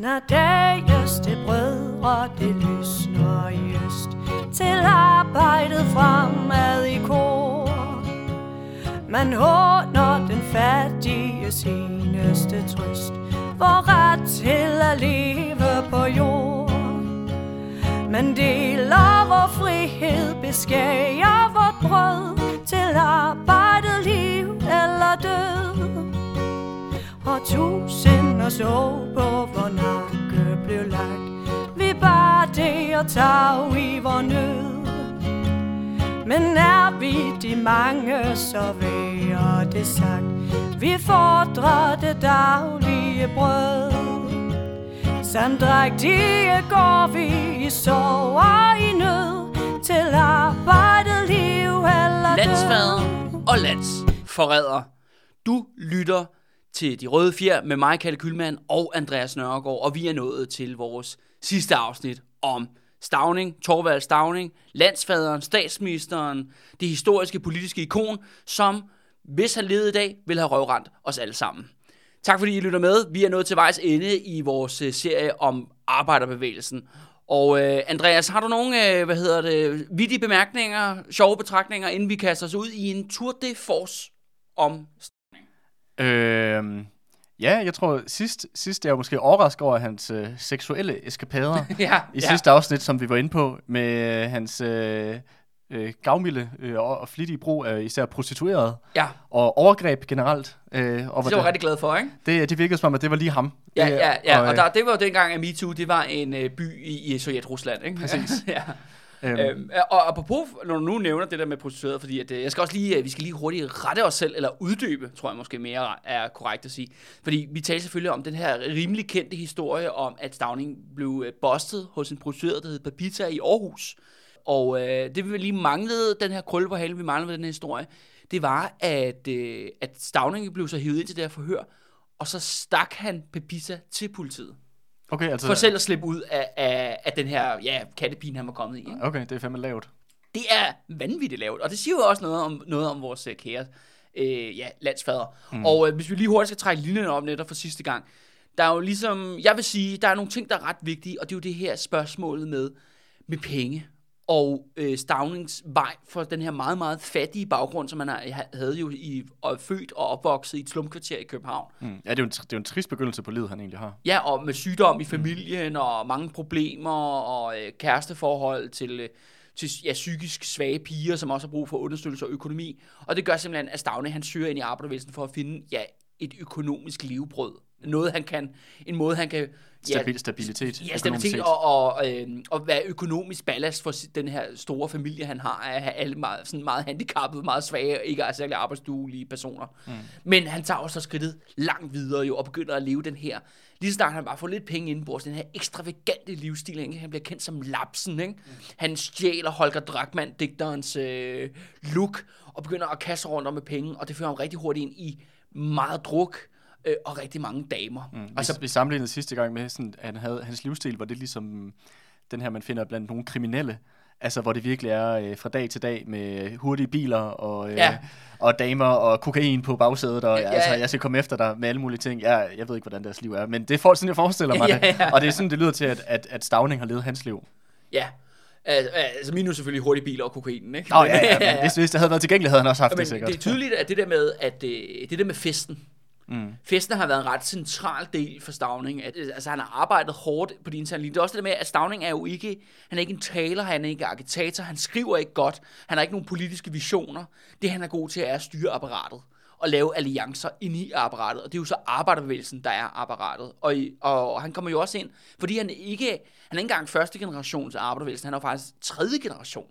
Når dages til brødre, det lysner i øst. Til arbejdet fremad i kor. Man håner den fattige seneste trøst For ret til at leve på jord. Man deler vor frihed, beskærer vort brød Til arbejdet liv eller død. Og tusinder så på, hvor nakke blev lagt. Vi bare det og tag i vor nød. Men er vi de mange, så værer det sagt. Vi fordrer det daglige brød. Samt rigtige går vi i sorg og i nød. Til arbejde, liv eller død. Landsfader og landsforræder. Du lytter til De Røde Fjer med mig, Kalle Kylmand og Andreas Nørregård, og vi er nået til vores sidste afsnit om Stavning, Torvald Stavning, landsfaderen, statsministeren, det historiske politiske ikon, som, hvis han levede i dag, ville have røvrendt os alle sammen. Tak fordi I lytter med. Vi er nået til vejs ende i vores øh, serie om arbejderbevægelsen. Og øh, Andreas, har du nogle, øh, hvad hedder det, vidige bemærkninger, sjove betragtninger, inden vi kaster os ud i en tour de force om Øhm, ja, jeg tror, sidst, sidst jeg var måske overrasket over hans øh, seksuelle eskapader ja, i sidste afsnit, som vi var inde på, med øh, hans øh, øh, gavmilde øh, og, og flittige brug af især prostituerede Ja, og overgreb generelt. Øh, og det var jeg rigtig glad for, ikke? det, det virkede som om, at det var lige ham. Ja, det, ja, ja. Og, øh, der, det var jo dengang, at MeToo, det var en øh, by i, i Sovjet-Rusland, ikke? Præcis. ja øhm, Øhm, og apropos, når du nu nævner det der med prostitueret, fordi at, øh, jeg skal også lige, øh, vi skal lige hurtigt rette os selv, eller uddybe, tror jeg måske mere er korrekt at sige. Fordi vi taler selvfølgelig om den her rimelig kendte historie om, at Stavning blev øh, bustet hos en prostitueret, der hed Papita i Aarhus. Og øh, det vi lige manglede, den her krølle på halen, vi manglede ved den her historie, det var, at, øh, at Stavning blev så hivet ind til det her forhør, og så stak han Papita til politiet okay, altså, For selv at slippe ud af, af, af den her ja, kattepine, han var kommet i. Ikke? okay, det er fandme lavt. Det er vanvittigt lavt, og det siger jo også noget om, noget om vores øh, kære øh, ja, landsfader. Mm. Og øh, hvis vi lige hurtigt skal trække linjen op netop for sidste gang, der er jo ligesom, jeg vil sige, der er nogle ting, der er ret vigtige, og det er jo det her spørgsmålet med, med penge og øh, Stavnings vej for den her meget, meget fattige baggrund, som han har- havde jo i, og født og opvokset i et slumkvarter i København. Mm. Ja, det er, jo en, det er jo en trist begyndelse på livet, han egentlig har. Ja, og med sygdom i familien, og mange problemer, og øh, kæresteforhold til, øh, til ja, psykisk svage piger, som også har brug for understøttelse og økonomi. Og det gør simpelthen, at Stavne han søger ind i arbejdervæsenet for at finde ja, et økonomisk levebrød. Noget han kan, en måde han kan... Stabil, stabilitet. Ja, stabilitet og, og, øh, og være økonomisk ballast for den her store familie, han har, at have alle meget, sådan meget handicappede, meget svage, ikke er særlig arbejdsduelige personer. Mm. Men han tager også skridtet langt videre jo, og begynder at leve den her, lige så snart han bare får lidt penge indenbords, den her ekstravagante livsstil, ikke? han bliver kendt som Lapsen, ikke? han stjæler Holger Drachmann, digterens øh, look, og begynder at kaste rundt om med penge, og det fører ham rigtig hurtigt ind i meget druk, øh, og rigtig mange damer. Mm. Altså, vi, sammenlignede sidste gang med, sådan, at han havde, hans livsstil var det ligesom den her, man finder blandt nogle kriminelle. Altså, hvor det virkelig er øh, fra dag til dag med hurtige biler og, øh, Ja. og damer og kokain på bagsædet. Og, Ja, altså, jeg skal komme efter dig med alle mulige ting. Jeg, jeg ved ikke, hvordan deres liv er, men det er for, sådan, jeg forestiller mig Ja, det. ja. Og det er sådan, det lyder til, at, at, at Stavning har levet hans liv. Ja, altså, minus selvfølgelig hurtige biler og kokainen, ikke? Nå, ja, ja, men hvis, hvis det havde været tilgængeligt, havde han også haft Men det sikkert. det er tydeligt, at det der med, at øh, det der med festen, mm. festen har været en ret central del for Stavning. At, øh, altså, han har arbejdet hårdt på de interne linjer. Det er også det med, at Stavning er jo ikke, han er ikke en taler, han er ikke agitator, han skriver ikke godt, han har ikke nogen politiske visioner. Det han er god til er at styre apparatet og lave alliancer ind i apparatet. Og det er jo så arbejderbevægelsen, der er apparatet. Og, og han kommer jo også ind, fordi han ikke, han er ikke engang første generations arbejderbevægelsen, han er faktisk tredje generation,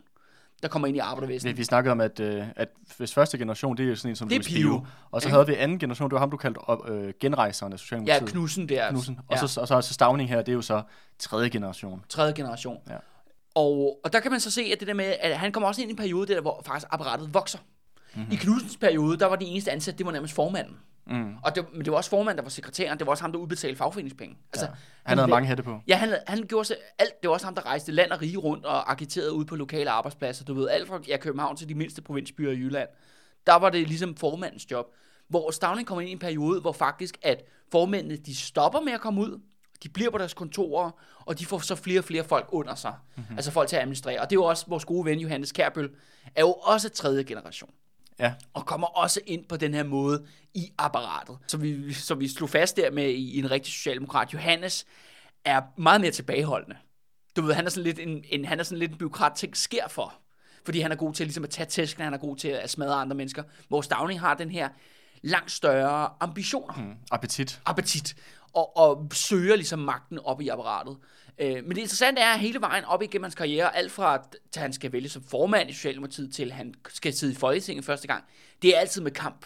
der kommer ind i arbejderbevægelsen. Vi, vi snakkede om, at, øh, at hvis første generation, det er sådan en som Det er Pio. Og så ikke? havde vi anden generation, det var ham, du kaldte op, øh, genrejseren af Ja, Socialdemokratiet. Knudsen der. Knudsen. Og, ja. så, og så, så Stavning her, det er jo så tredje generation. tredje generation. Ja. Og, og der kan man så se, at det der med, at han kommer også ind i en periode, der, hvor faktisk apparatet vokser. Mm-hmm. I Knudsens periode, der var de eneste ansat, det var nærmest formanden. Mm. Og det, men det var også formanden, der var sekretæren. Det var også ham, der udbetalte fagforeningspenge. Altså, Ja. Han havde blev- mange hætte på. Ja, han, han gjorde sig alt. Det var også ham, der rejste land og rige rundt og agiterede ud på lokale arbejdspladser. Du ved, alt fra ja, København til de mindste provinsbyer i Jylland. Der var det ligesom formandens job. Hvor Stavning kommer ind i en periode, hvor faktisk, at formændene, de stopper med at komme ud. De bliver på deres kontorer, og de får så flere og flere folk under sig. Mm-hmm. Altså folk til at administrere. Og det er jo også vores gode ven, Johannes Kærbøl, er jo også tredje generation. Ja, Og kommer også ind på den her måde i apparatet. Så vi, så vi slog fast der med i, en rigtig socialdemokrat. Johannes er meget mere tilbageholdende. Du ved, han er sådan lidt en, en, han er sådan lidt en byråkrat, ting sker for. Fordi han er god til ligesom at tage tæsken, han er god til at smadre andre mennesker. Hvor Stavning har den her langt større ambitioner mm, appetit. appetit og, og søger ligesom magten op i apparatet. Øh, men det interessante er, at hele vejen op igennem hans karriere, alt fra til han skal vælge som formand i Socialdemokratiet, til han skal sidde i Folketinget første gang, det er altid med kamp.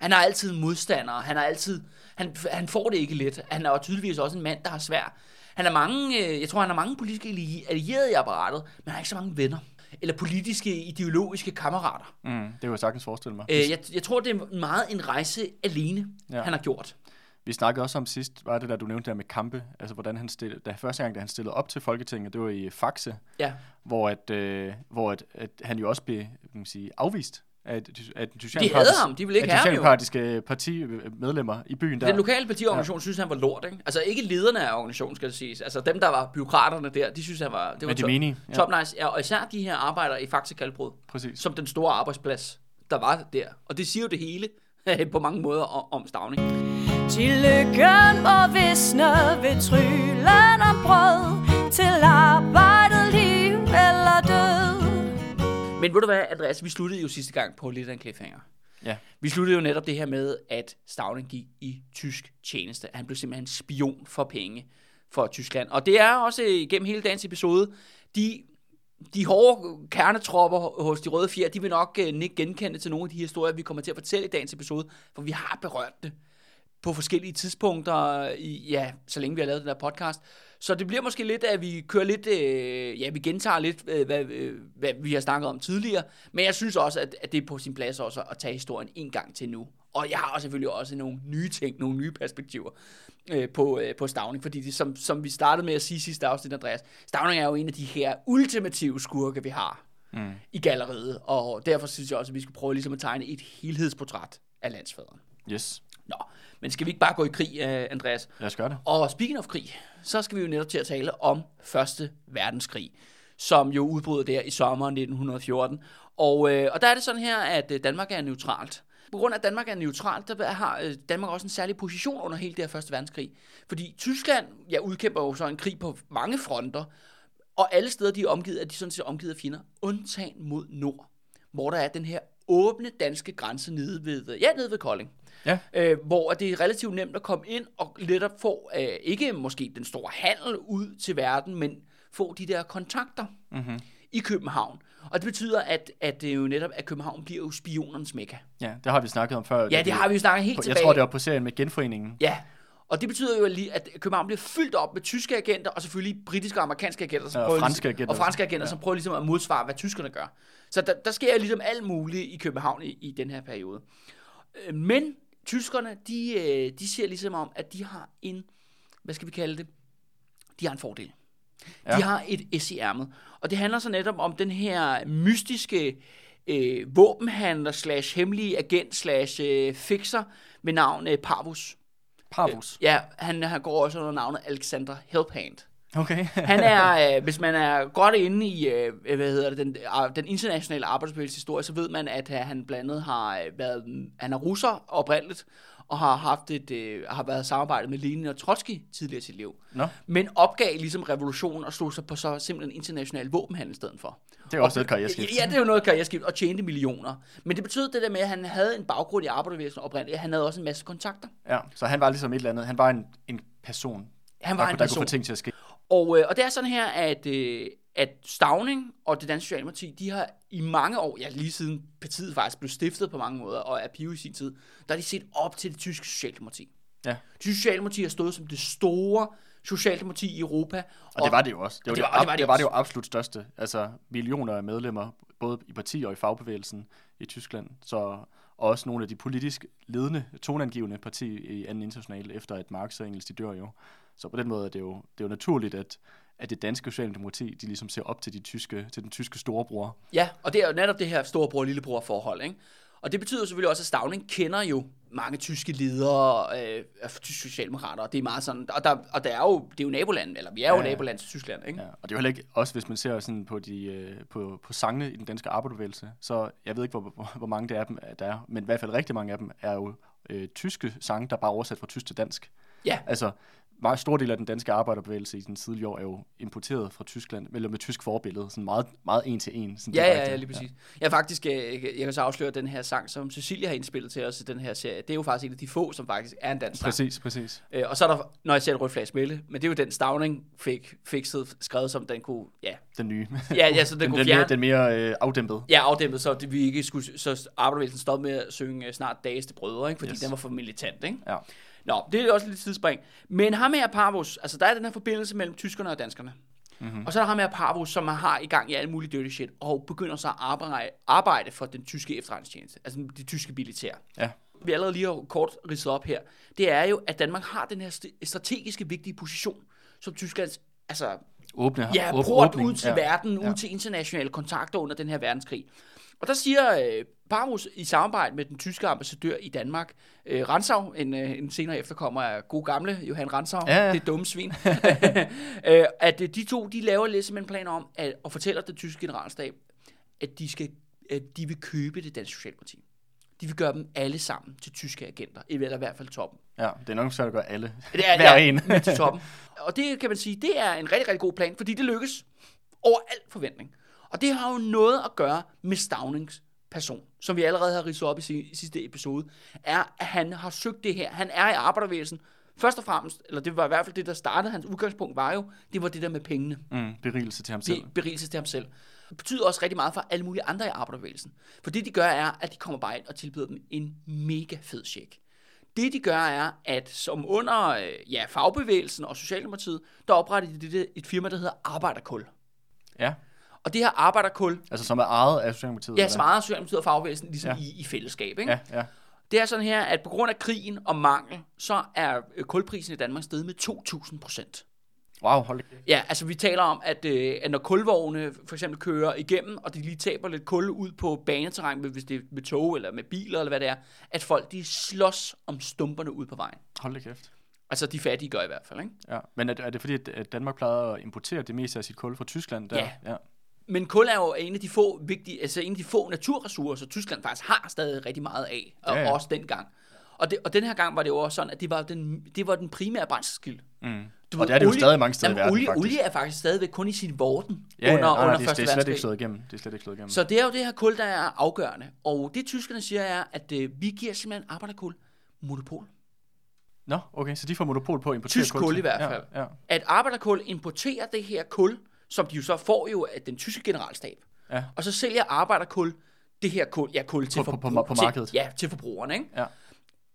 Han har altid modstandere, han har altid, han, han får det ikke let. Han er tydeligvis også en mand, der har svært. Han har mange, øh, jeg tror, han har mange politiske allierede i apparatet, men han har ikke så mange venner. Eller politiske, ideologiske kammerater. Mm, det kan jeg sagtens forestille mig. Øh, jeg, jeg tror, det er meget en rejse alene. Ja. han har gjort. Vi snakkede også om sidst, var det der, du nævnte der med kampe, altså hvordan han stillede, da første gang, da han stillede op til Folketinget, det var i Faxe, Ja. hvor, at, øh, hvor at, at han jo også blev kan man sige, afvist af, af den De havde ham, de ville ikke have ham jo. partimedlemmer i byen der. Den lokale partiorganisation ja. synes, han var lort, ikke? Altså ikke lederne af organisationen, skal det siges. Altså dem, der var byråkraterne der, de synes, han var... Det var Men de top, menige, ja. top nice. Ja, og især de her arbejdere i Faxe Kalbrud, Præcis. som den store arbejdsplads, der var der. Og det siger jo det hele på mange måder om, om Stavning. Til lykken må visne ved tryllen om brød Til arbejdet, liv eller død Men ved du hvad, Andreas, vi sluttede jo sidste gang på lidt af en cliffhanger. Ja. Vi sluttede jo netop det her med, at Stavning gik i tysk tjeneste. Han blev simpelthen spion for penge for Tyskland. Og det er også igennem hele dagens episode, de, de hårde kernetropper hos de røde fjer, de vil nok uh, ikke genkende til nogle af de historier, vi kommer til at fortælle i dagens episode, for vi har berørt det på forskellige tidspunkter, i, ja, så længe vi har lavet den der podcast. Så det bliver måske lidt, at vi kører lidt, øh, ja, vi gentager lidt, øh, hvad, øh, hvad vi har snakket om tidligere, men jeg synes også, at, at det er på sin plads også at tage historien en gang til nu. Og jeg har selvfølgelig også nogle nye ting, nogle nye perspektiver øh, på, øh, på Stavning, fordi det, som, som vi startede med at sige sidste afsnit, Andreas, Stavning er jo en af de her ultimative skurke, vi har mm. i galleriet, og derfor synes jeg også, at vi skal prøve ligesom at tegne et helhedsportræt af landsfaderen. Yes. Nå, men skal vi ikke bare gå i krig, øh, Andreas? Lad os gøre det. Og speaking of krig, så skal vi jo netop til at tale om Første Verdenskrig, som jo udbrød der i sommeren 1914. Og, øh, og der er det sådan her, at øh, Danmark er neutralt. På grund af, at Danmark er neutralt, der har øh, Danmark også en særlig position under hele det her Første Verdenskrig. Fordi Tyskland ja, udkæmper jo så en krig på mange fronter, og alle steder, de er omgivet, er de sådan set omgivet af fjender, undtagen mod nord, hvor der er den her åbne danske grænse nede ved, ja, nede ved Kolding Ja. øh, hvor det er relativt nemt at komme ind og lettere få, øh, ikke måske den store handel ud til verden, men få de der kontakter mm-hmm. i København. Og det betyder, at, at det jo netop, at København bliver jo spionernes mekka. Ja, det har vi snakket om før. Ja, det har vi jo snakket helt Jeg tilbage. tror, det var på serien med genforeningen. Ja, og det betyder jo lige, at København bliver fyldt op med tyske agenter, og selvfølgelig britiske og amerikanske agenter, som Ja, og prøver, franske ligesom, agenter. og franske agenter, ja. som prøver ligesom at modsvare, hvad tyskerne gør. Så der, der sker ligesom alt muligt i København i, i den her periode. Øh, Men tyskerne, de, øh, de ser ligesom om, at de har en, hvad skal vi kalde det, de har en fordel. Ja. De har et S i ærmet. Og det handler så netop om den her mystiske øh, våbenhandler slash hemmelige agent slash øh, fixer ved navn øh, Parvus. Parvus. Ja, han, han går også under navnet Alexander Helphand. Okay. Han er, øh, hvis man er godt inde i, øh, hvad hedder det, den, øh, den internationale arbejdsbevægelses historie, så ved man, at øh, han blandt andet har øh, været, han er russer oprindeligt, og har haft et, øh, har været samarbejdet med Lenin og Trotsky tidligere i sit liv. Nå, Men opgav ligesom revolutionen og slog sig på så simpelthen international våbenhandel i stedet for. det er også et karriereskift. Ja, det er jo noget karriereskift, og tjente millioner. Men det betød det der med, at han havde en baggrund i arbejderbevægelsen oprindeligt. Han havde også en masse kontakter. Ja, så han var ligesom et eller andet. Han var en, en person, Han der, var kunne- en der person. kunne få ting til at ske. Og, øh, og det er sådan her, at, øh, at Stavning og det danske Socialdemokrati, de har i mange år, ja lige siden partiet faktisk blev stiftet på mange måder, og er pive i sin tid, der har de set op til det tyske Socialdemokrati. Ja, Det tyske Socialdemokrati har stået som det store Socialdemokrati i Europa. og det var det jo også. Det var og det, var- og det var ab- det det, var det jo absolut største. Altså millioner af medlemmer, både i parti og i fagbevægelsen i Tyskland. Så og også nogle af de politisk ledende, tonangivende parti i anden international, efter at Marx og Engels de dør jo. Så på den måde er det jo, det er jo naturligt, at, at det danske socialdemokrati, de ligesom ser op til, de tyske, til den tyske storebror. Ja, og det er jo netop det her storebror-lillebror forhold, ikke? Og det betyder selvfølgelig også, at Stavning kender jo mange tyske ledere øh, af tyske socialdemokrater, og det er meget sådan, og der, og der er jo, det er jo naboland, eller vi er jo Ja, naboland til Tyskland, ikke? Ja, og det er jo heller ikke, også hvis man ser sådan på, de, øh, på, på sangene i den danske arbejderbevægelse, så jeg ved ikke, hvor, hvor, hvor mange det af dem der er, men i hvert fald rigtig mange af dem er jo øh, tyske sange, der er bare oversat fra tysk til dansk. Ja. Altså, meget stor del af den danske arbejderbevægelse i den tidlige år er jo importeret fra Tyskland, eller med tysk forbillede, sådan meget, meget en til en. Sådan Ja, direkte. ja, ja, lige præcis. Jeg faktisk, øh, jeg, jeg kan så afsløre den her sang, som Cecilia har indspillet til os i den her serie. Det er jo faktisk en af de få, som faktisk er en dansk sang. Præcis, præcis. Øh, og så er der, når jeg ser et rødt flag smelle, men det er jo den Stavning fik fikset, skrevet som den kunne, ja, Den nye. ja, ja så den, den, kunne den, fjerne. mere, den mere øh, afdæmpet. Ja, afdæmpet, så det, vi ikke skulle, så arbejderbevægelsen stoppede med at synge øh, snart dageste brødre, ikke? fordi. Yes. den var for militant, ikke? Ja. Nå, det er også lidt tidsspring. Men ham her Parvus, altså der er den her forbindelse mellem tyskerne og danskerne. Mm-hmm. Og så er der ham her Parvus, som har i gang i alt muligt dirty shit, og begynder så at arbejde, arbejde for den tyske efterretningstjeneste, altså det tyske militær. Ja. Vi allerede lige har kort ridset op her, det er jo, at Danmark har den her st- strategiske vigtige position, som Tysklands, altså Åbne, Ja, åb- port åbning. ud til ja. verden, ud ja. til internationale kontakter under den her verdenskrig. Og der siger øh, Parvus i samarbejde med den tyske ambassadør i Danmark, øh, Ransau, en, øh, en senere efterkommer af god gamle Johan Ransau, Ja, ja. det dumme svin, øh, at øh, de to, de laver lidt simpelthen planer om, at, og fortæller den tyske generalstab, at de, skal, at de vil købe det danske socialdemokrati. De vil gøre dem alle sammen til tyske agenter, eller i hvert fald toppen. ja, det er nok svært at gøre alle. Det er, Hver ja, en. men til toppen. Og det kan man sige, det er en rigtig, rigtig god plan, fordi det lykkes over al forventning. Og det har jo noget at gøre med Stavnings person, som vi allerede har ridset op i, si- i sidste episode, er, at han har søgt det her. Han er i arbejdervægelsen. Først og fremmest, eller det var i hvert fald det, der startede, hans udgangspunkt var jo, det var det der med pengene. Mm, berigelse til ham selv. Det berigelse til ham selv. Det betyder også rigtig meget for alle mulige andre i arbejderbevægelsen. For det, de gør, er, at de kommer bare ind og tilbyder dem en mega fed check. Det, de gør, er, at som under øh, ja, fagbevægelsen og Socialdemokratiet, der opretter de det, et firma, der hedder Arbejderkul. Ja, Og det her Arbejderkul, altså som er ejet af Socialdemokratiet. ja, som ejer Socialdemokratiet og fagbevægelsen, ligesom Ja. i, i fællesskab. Ikke? Ja, ja. Det er sådan her, at på grund af krigen og mangel, så er øh, kulprisen i Danmark steget med 2.000 procent. Wow, hold da. Ja, altså vi taler om, at, øh, at når kulvogne for eksempel kører igennem, og de lige taber lidt kul ud på baneterræn, hvis det er med tog eller med biler eller hvad det er, at folk de slås om stumperne ud på vejen. Hold da kæft. Altså de fattige gør i hvert fald, ikke? Ja. Men er, det- er det fordi, at- at Danmark plejede at importere det meste af sit kul fra Tyskland? Der? Ja. ja. Men kul er jo en af de få vigtige, altså en af de få naturressourcer, Tyskland faktisk har stadig rigtig meget af, og Ja, ja, ja. ja. også dengang. Og, det, og den her gang var det jo også sådan, at det var den, det var den primære brændselskilde. Mm. Du Og ved, det er det jo olie- stadig mange steder i Jamen, verden, olie, faktisk. olie er faktisk stadigvæk kun i sin vorden Ja, ja, under, nej, under det, Første det er slet ikke Verdenskrig. slået igennem. Det er slet ikke slået igennem. Så det er jo det her kul, der er afgørende. Og det tyskerne siger er, at øh, vi giver simpelthen arbejderkul monopol. Nå, okay, så de får monopol på at importere Tysk kul til- i hvert ja, fald. Ja, At arbejderkul importerer det her kul, som de jo så får jo af den tyske generalstab. Ja. Og så sælger arbejderkul det her kul, ja, kul til, På- på- på- på til- markedet. Ja, til forbrugerne. Ikke? ja.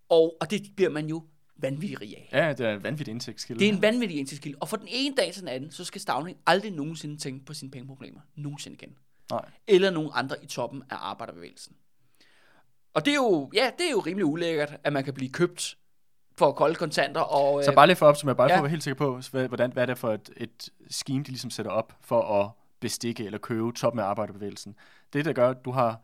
Og, og det bliver man jo vanvittig rig af. ja, det er en vanvittig indtægtskilde. Det er en vanvittig indtægtskilde. Og fra den ene dag til den anden, så skal Stavning aldrig nogensinde tænke på sine pengeproblemer. Nogensinde igen. Nej. eller nogen andre i toppen af arbejderbevægelsen. Og det er jo, ja, det er jo rimelig ulækkert, at man kan blive købt for kolde kontanter. Og, Så øh, bare lige for at opsummere, bare for Ja. at være helt sikker på, hvordan, hvad er det for et, et scheme, de ligesom sætter op for at bestikke eller købe toppen af arbejderbevægelsen. Det, der gør, at du har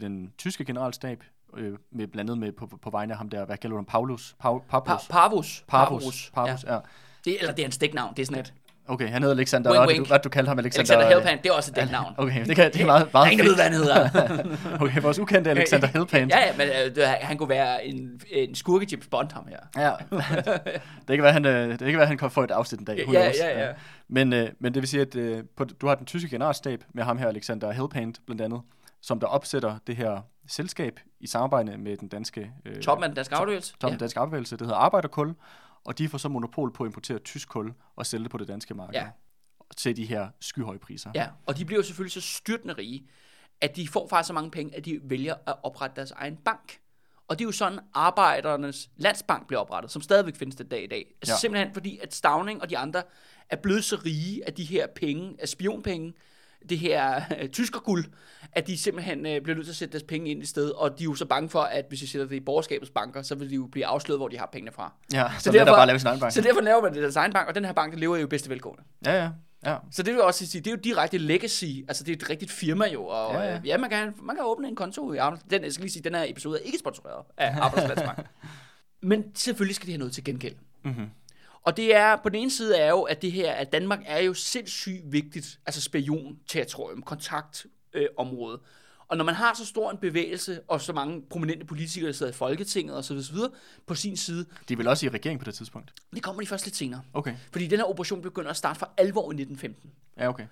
den tyske generalstab, øh, med, blandt andet med på, på vegne af ham der, hvad kalder du ham, Paulus? Pa, Papus? Pa- Parvus. Parvus. Parvus, ja. Ja. ja. Det, eller det er en stiknavn, det er sådan et. Okay, han hedder Alexander, Wink, hvad, wink. du, hvad du kaldte ham, Alexander? Alexander øh, Helpan, det er også et dæknavn. Okay, det, kan, det er meget, Der er meget ingen, der ved, hvad han hedder. Okay, vores ukendte Alexander Helpan. ja, ja, men øh, det, han kunne være en, en skurke James Bond, ham her. Ja. det kan være, han, øh, det kan være, han kan få et afsnit en dag. Ja, knows? ja, ja. Men, øh, men det vil sige, at øh, på, du har den tyske generalstab med ham her, Alexander Helpant, blandt andet, som der opsætter det her selskab i samarbejde med den danske... Øh, Toppen af den danske afdeling. Toppen af den danske arbejdsbevægelse, det hedder Arbejderkul, og de får så monopol på at importere tysk kul og sælge det på det danske marked. Ja. Til de her skyhøje priser. Ja, og de bliver jo selvfølgelig så styrtende rige, at de får faktisk så mange penge, at de vælger at oprette deres egen bank. Og det er jo sådan, arbejdernes landsbank bliver oprettet, som stadigvæk findes den dag i dag. Altså Ja. ja. simpelthen fordi, at Stavning og de andre er blevet så rige af de her penge, af spionpenge, det her øh, tyskerguld, at de simpelthen øh, bliver nødt til at sætte deres penge ind i sted, og de er jo så bange for, at hvis de sætter det i borgerskabets banker, så vil de jo blive afsløret, hvor de har pengene fra. ja så, Så derfor, derfor- bare lave sin egen bank. Så derfor laver man det deres egen bank, og den her bank, der lever jo i bedste velgående. Ja, ja. Ja. Så det vil også sige, det er jo direkte legacy, altså det er et rigtigt firma jo, og Ja, ja, ja. ja. man, kan, man kan åbne en konto i Arbejds... Den, jeg skal lige sige, den her episode er ikke sponsoreret af Arbejdspladsbank. Men selvfølgelig skal de have noget til gengæld. Mm-hmm. Og det er, på den ene side er jo, at det her, at Danmark er jo sindssygt vigtigt, altså spion-territorium, kontaktområde. Øh, område. og når man har så stor en bevægelse, og så mange prominente politikere, der sidder i Folketinget og så videre, på sin side, De er vel også i regering på det tidspunkt? det kommer de først lidt senere. Okay. Fordi den her operation begynder at starte for alvor i 1915. Ja, okay.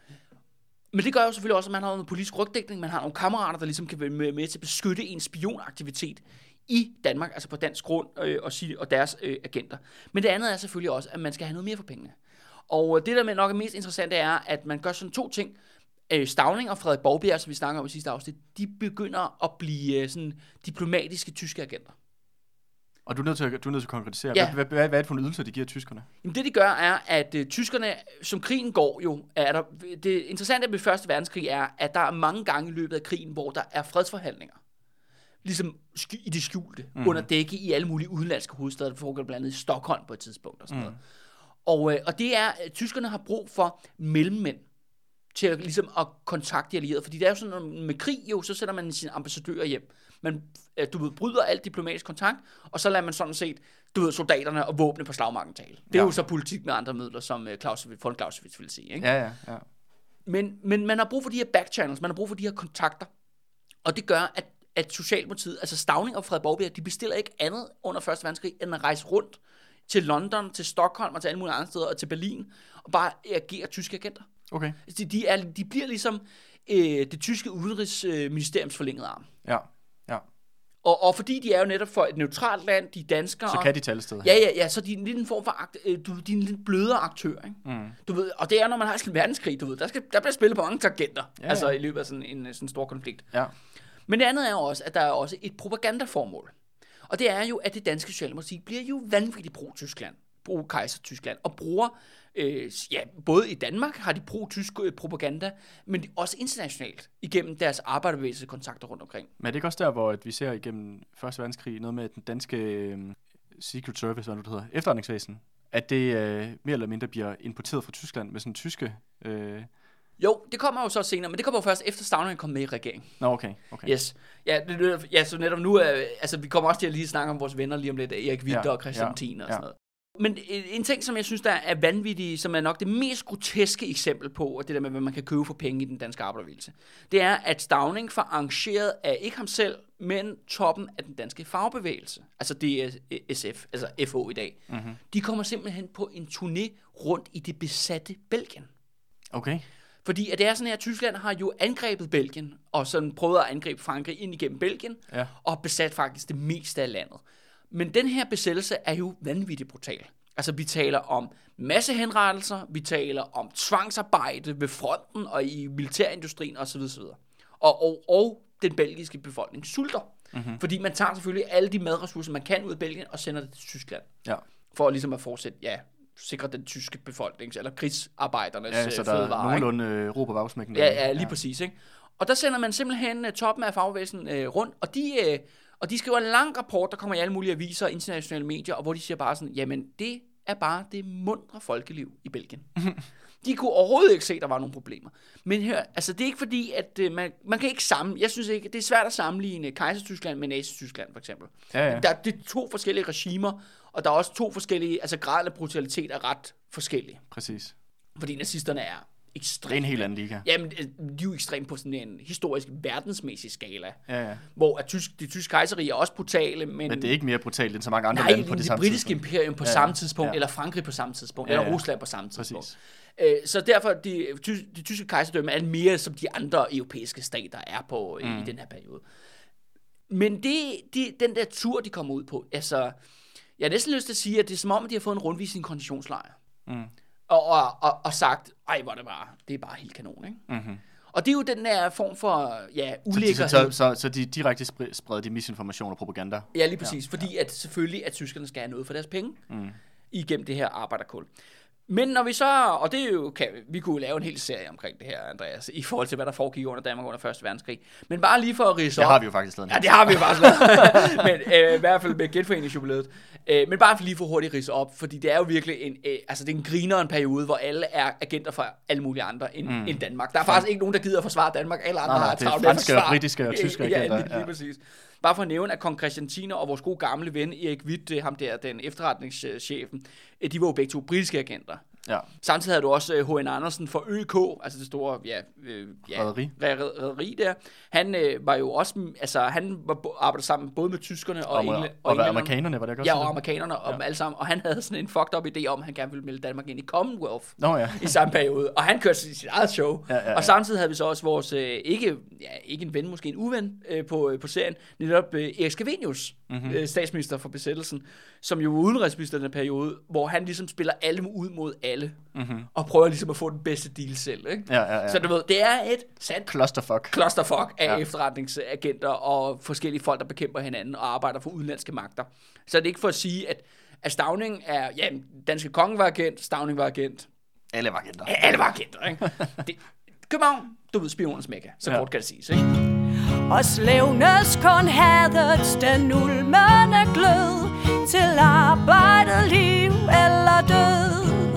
Men det gør jo selvfølgelig også, at man har noget politisk rygdækning, man har nogle kammerater, der ligesom kan være med til at beskytte en spionaktivitet i Danmark, altså på dansk grund øh, og, sige, og deres øh, agenter. Men det andet er selvfølgelig også, at man skal have noget mere for pengene. Og øh, det, der med nok er mest interessant, er, at man gør sådan to ting. Øh, Stavning og Frederik Borgbjerg, som vi snakker om i sidste afsnit, de begynder at blive øh, sådan diplomatiske tyske agenter. Og du er nødt til at, du er nødt til at konkretisere. Ja. Hvad, hvad, hvad, hvad er det for en ydelse, de giver tyskerne? Jamen det de gør er, at øh, tyskerne, som krigen går jo, er der, det interessante ved Første Verdenskrig er, at der er mange gange i løbet af krigen, hvor der er fredsforhandlinger. Ligesom sk- i det skjulte, mm. under dække i alle mulige udenlandske hovedsteder, der foregår blandt andet i Stockholm på et tidspunkt og sådan mm. noget. Og, øh, og det er, at tyskerne har brug for mellemmænd til at, ligesom at kontakte de allierede. Fordi det er jo sådan, med krig jo, så sætter man sine ambassadører hjem. Man, øh, du ved, bryder alt diplomatisk kontakt, og så lader man sådan set, du ved, soldaterne og våbne på slagmarken tale. Det er Ja. jo så politik med andre midler, som øh, Clausewitz, von Clausewitz ville sige. Ikke? Ja, ja, ja. Men, men man har brug for de her backchannels, man har brug for de her kontakter. Og det gør, at, at Socialdemokratiet, altså Stavning og Frederik Borgbjerg, de bestiller ikke andet under 1. verdenskrig, end at rejse rundt til London, til Stockholm og til alle mulige andre steder, og til Berlin, og bare agere tyske agenter. Okay. De, de, er, de bliver ligesom øh, det tyske udenrigsministeriums forlængede arm. Ja, ja. Og, og fordi de er jo netop for et neutralt land, de er danskere. Så kan de tage alle steder. Ja, ja, ja, så de er en lille form for, akt, øh, du, de er en lidt blødere aktør, ikke? Mm. Du ved, og det er, når man har sådan en verdenskrig, du ved, der, skal, der bliver spillet på mange tangenter, Ja, altså ja. i løbet af sådan en sådan stor konflikt. Ja. Men det andet er jo også, at der er også et propagandaformål. Og det er jo, at det danske socialdemokrati bliver jo vanvittigt pro-Tyskland, pro-kejser-Tyskland, og bruger, øh, ja, både i Danmark har de pro-tysk øh, propaganda, men også internationalt, igennem deres arbejderbevægelsekontakter rundt omkring. Men er det ikke også der, hvor at vi ser igennem Første verdenskrig noget med den danske øh, Secret Service, hvad nu det hedder, efterretningsvæsen, at det øh, mere eller mindre bliver importeret fra Tyskland med sådan tyske... Øh... Jo, det kommer jo så senere, men det kommer jo først efter Stavning er kommet med i regeringen. Nå, okay. okay. Yes. Ja, det, ja, så netop nu, er, altså vi kommer også til at lige snakke om vores venner lige om lidt, Erik Winter Ja, og Christian ja, Tien og ja. sådan noget. Men en, ting, som jeg synes, der er vanvittig, som er nok det mest groteske eksempel på, og det der med, hvad man kan købe for penge i den danske arbejderbevægelse, det er, at Stavning får arrangeret af ikke ham selv, men toppen af den danske fagbevægelse, altså DSF, altså FO i dag. Mm-hmm. De kommer simpelthen på en turné rundt i det besatte Belgien. Okay. Fordi at det er sådan her, at Tyskland har jo angrebet Belgien, og sådan prøvet at angribe Frankrig ind igennem Belgien, Ja. og besat faktisk det meste af landet. Men den her besættelse er jo vanvittigt brutal. Altså, vi taler om massehenrettelser, vi taler om tvangsarbejde ved fronten og i militærindustrien osv. osv. Og, og, og den belgiske befolkning sulter. Mm-hmm. Fordi man tager selvfølgelig alle de madressourcer, man kan ud af Belgien, og sender det til Tyskland. Ja. For ligesom at fortsætte, ja, sikre den tyske befolknings, eller krigsarbejdernes Ja, øh, så der er fødevarer. ikke? nogenlunde øh, ro på bagsmækken. Ja, ja, lige ja. præcis. Ikke? Og der sender man simpelthen uh, toppen af fagbevægelsen uh, rundt, og de, uh, og de skriver en lang rapport, der kommer i alle mulige aviser og internationale medier, og hvor de siger bare sådan, jamen det er bare det mundre folkeliv i Belgien. de kunne overhovedet ikke se, at der var nogle problemer. Men hør, altså det er ikke fordi, at uh, man, man kan ikke sammen, jeg synes ikke, det er svært at sammenligne Kejser-Tyskland med Nazi-Tyskland for eksempel. Ja, ja. Der, det er to forskellige regimer, og der er også to forskellige, altså graden af brutalitet er ret forskellige. Præcis. Fordi nazisterne er Det er ekstremt en helt anden liga. Jamen, øh, de er jo ekstremt på sådan en historisk verdensmæssig skala. Ja, ja. Hvor at tysk, de tyske kejserige er også brutale, men, Men det er ikke mere brutalt end så mange andre nej, lande på det, det, samme britiske tidspunkt. imperium på Ja, ja. samme tidspunkt, Ja. eller Frankrig på samme tidspunkt, Ja, eller ja. Rusland på samme tidspunkt. Præcis. Øh, så derfor, de, de tyske kejserdømme er mere som de andre europæiske stater er på mm. i den her periode. Men det, de, den der tur, de kommer ud på, altså, jeg har næsten lyst til at sige, at det er som om, at de har fået en rundvisning konditionslejr. Mm. Og, og, og, og sagt, ej, hvor er det bare, det er bare helt kanon, ikke? Mm-hmm. Og det er jo den der form for, ja, Så, de, ulækkerhed. så, så, så de direkte spre- spreder de misinformation og propaganda. Ja, lige præcis. Ja, fordi at selvfølgelig, at tyskerne skal have noget for deres penge mm. igennem det her arbejderkul. Men når vi så, og det er jo, kan, vi kunne lave en hel serie omkring det her, Andreas, i forhold til, hvad der foregik under Danmark under 1. verdenskrig. Men bare lige for at rise Det op. har vi jo faktisk lavet. Ja, det har vi jo faktisk lavet. men øh, i hvert fald med genforeningsjubilæet. Øh, men bare for lige for hurtigt rise op, fordi det er jo virkelig en, øh, altså det er en griner en periode, hvor alle er agenter for alle mulige andre end, mm. end Danmark. Der er faktisk ikke nogen, der gider at forsvare Danmark. Alle andre Nej, nej, har det er travlt med at franske og forsvare- britiske og tyske ja, agenter, lige, lige ja. præcis. Bare for at nævne, at kong Christian og vores gode gamle ven Erik Witt, ham der, den efterretningschefen, øh, de var jo begge to britiske agenter. Ja. Samtidig havde du også øh, H.N. Andersen for ØK, altså det store ja, øh, ja, Rederi. re- re- rederi der. Han øh, var jo også, altså han var arbejdede sammen både med tyskerne og, Og, og, og, englænderne. amerikanerne, var det ikke også? Ja, og amerikanerne og dem alle sammen. Og han havde sådan en fucked up idé om, at han gerne ville melde Danmark ind i Commonwealth Nå ja. i samme periode. Og han kørte sit, eget show. Ja, ja, ja. Og samtidig havde vi så også vores, øh, ikke, ja, ikke en ven, måske en uven øh, på, øh, på serien, netop øh, Erik Scavenius, Mhm. mm-hmm. øh, statsminister for besættelsen, som jo var udenrigsminister i den periode, hvor han ligesom spiller alle ud mod alle, mm-hmm. og prøver ligesom at få den bedste deal selv. Ikke? Ja, ja, ja. Så du ved, det er et sandt Clusterfuck. clusterfuck af ja. Efterretningsagenter og forskellige folk, der bekæmper hinanden og arbejder for udenlandske magter. Så det er ikke for at sige, at, at Stavning er, ja, danske konge var agent, Stavning var agent, Alle var agenter. alle var agenter, ikke? Det, København, du ved, spionens mekka, så. Ja. kort kan det siges, ikke? Og slævnes kun hadets den ulmende glød Til arbejdet, liv eller død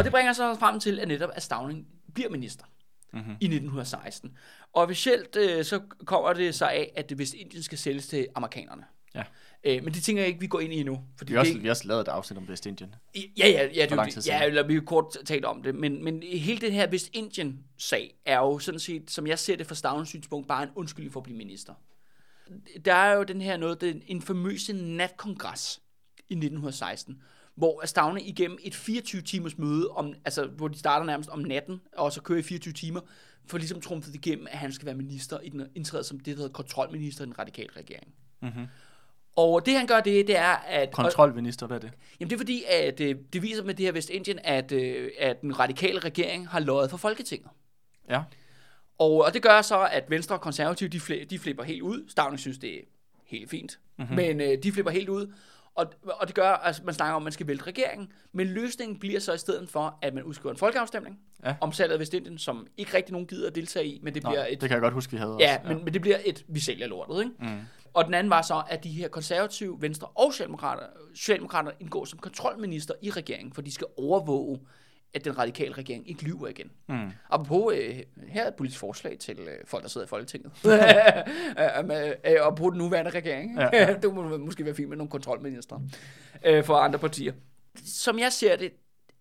Og det bringer så frem til, at netop at Stavning bliver minister mm-hmm. i 1916. Og officielt øh, så kommer det så af, at det Vestindien skal sælges til amerikanerne. Ja. Øh, men det tænker jeg ikke, vi går ind i endnu. Fordi Vi har, også, det, vi har også lavet et afsnit om Vestindien. Ja, ja, ja, det, det. ja, eller vi har kort talt om det, men, men hele det her Vestindien-sag er jo sådan set, som jeg ser det fra Stavnens synspunkt, bare en undskyldning for at blive minister. Der er jo den her noget, den infamøse natkongres i 1916, hvor Stavne igennem et 24-timers møde, om, altså, hvor de starter nærmest om natten, og så kører i 24 timer, får ligesom trumfet igennem, at han skal være minister, i den, indtræde som det, der hedder kontrolminister i den radikale regering. Mm-hmm. Og det han gør, det, det er, at... Kontrolminister, hvad er det? Jamen det er fordi, at øh, det viser med det her Vestindien, at, øh, at den radikale regering har løjet for Folketinget. Ja. Og, og det gør så, at Venstre og Konservative, de, fli, de flipper helt ud. Stavning synes, det er helt fint. Mm-hmm. Men øh, de flipper helt ud. Og, og det gør, at altså, man snakker om, at man skal vælte regeringen. Men løsningen bliver så i stedet for, at man udskriver en folkeafstemning Ja. om salget af Vestindien, som ikke rigtig nogen gider at deltage i, men det Nå, bliver det et... kan jeg godt huske, vi havde Ja, også. men, men det bliver et, vi sælger lortet, ikke? Mm. Og den anden var så, at de her konservative, venstre og socialdemokrater, socialdemokrater indgår som kontrolminister i regeringen, for de skal overvåge, at den radikale regering ikke lyver igen. Mm. Apropos, øh, her er et politisk forslag til øh, folk, der sidder i Folketinget. øh, med, øh, og på den nuværende regering. Ja, Ja, det må måske være fint med nogle kontrolministre øh, for andre partier. Som jeg ser det,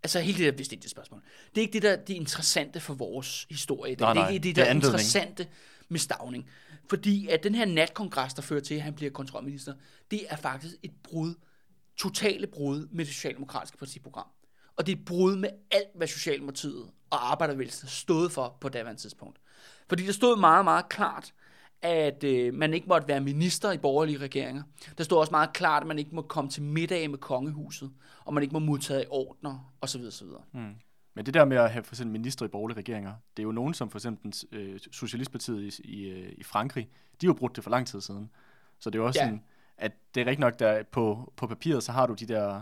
altså hele det der Vestindien spørgsmål, det er ikke det, der det er interessante for vores historie. Det, Nej, det er ikke det, det er der er anledning. interessante med Stavning. Fordi at den her natkongres, der fører til, at han bliver kontrolminister, det er faktisk et brud, totale brud med det socialdemokratiske partiprogram. Og det er et brud med alt, hvad Socialdemokratiet og Arbejdervægelsen stod for på daværende tidspunkt. Fordi der stod meget, meget klart, at øh, man ikke måtte være minister i borgerlige regeringer. Der stod også meget klart, at man ikke må komme til middag med kongehuset, og man ikke må modtage ordner, osv. osv. Mm. Men det der med at have for eksempel minister i borgerlige regeringer, det er jo nogen som for eksempel øh, Socialistpartiet i, i, øh, i Frankrig, de har jo brugt det for lang tid siden. Så det er jo også Ja. ja. sådan, at det er rigtigt nok, der på, på papiret, så har du de der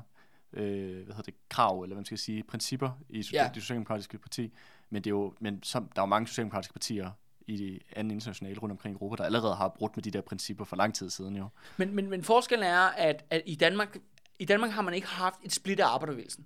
øh, hvad hedder det, krav, eller hvad man skal sige, principper i Ja. det socialdemokratiske parti. Men, det er jo, men som, der er jo mange socialdemokratiske partier i de anden internationale rundt omkring i Europa, der allerede har brudt med de der principper for lang tid siden jo. Men, men, men forskellen er, at, at i, Danmark, i Danmark har man ikke haft et split af arbejderbevægelsen.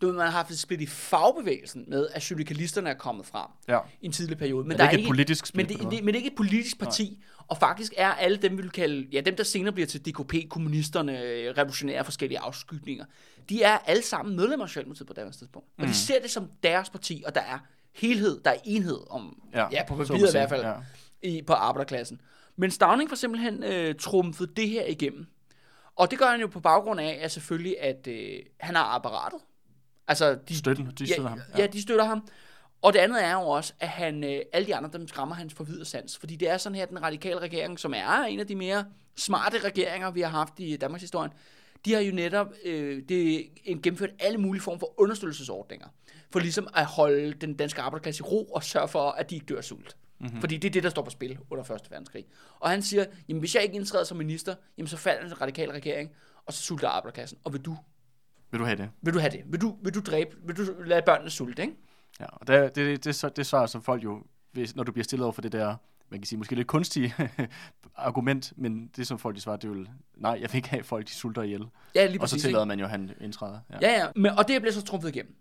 Du ved, man har haft et split i fagbevægelsen med, at syndikalisterne er kommet frem Ja. i en tidlig periode. Men, det der er ikke et politisk split men det, det, men det er ikke et politisk parti. Og faktisk er alle dem, vi vil kalde, ja, dem der senere bliver til DKP, kommunisterne, revolutionære forskellige afskygninger, de er alle sammen medlemmer af Socialdemokratiet på daværende tidspunkt. Og Mm. de ser det som deres parti, og der er helhed, der er enhed om, ja, Ja, på papiret i hvert fald, ja. i, på arbejderklassen. Men Stavning for simpelthen øh, trumfede det her igennem. Og det gør han jo på baggrund af, at selvfølgelig, at øh, han har apparatet. Altså, de, Støtten, de støtter ja, ham. Ja. ja, de støtter ham. Og det andet er jo også, at han, øh, alle de andre, dem skræmmer hans forvidere sans. Fordi det er sådan her, den radikale regering, som er en af de mere smarte regeringer, vi har haft i Danmarks historie, de har jo netop øh, det, en, gennemført alle mulige former for understøttelsesordninger. For ligesom at holde den danske arbejderklasse i ro og sørge for, at de ikke dør af sult. Mm-hmm. Fordi det er det, der står på spil under 1. verdenskrig. Og han siger, jamen hvis jeg ikke indtræder som minister, jamen så falder den radikale regering, og så sulter arbejderklassen. Og vil du Vil du have det? Vil du have det? Vil du, vil du dræbe? Vil du lade børnene sulte, ikke? Ja, og det, det, det, det, det svar, som folk jo, hvis, når du bliver stillet over for det der, man kan sige, måske lidt kunstige argument, men det som folk de svarer, det er jo, nej, jeg vil ikke have at folk, de sulter ihjel. Ja, lige Og så præcis. tillader ikke? man jo, at han indtræder. Ja. Ja, ja, men, og det bliver så trumfet igennem.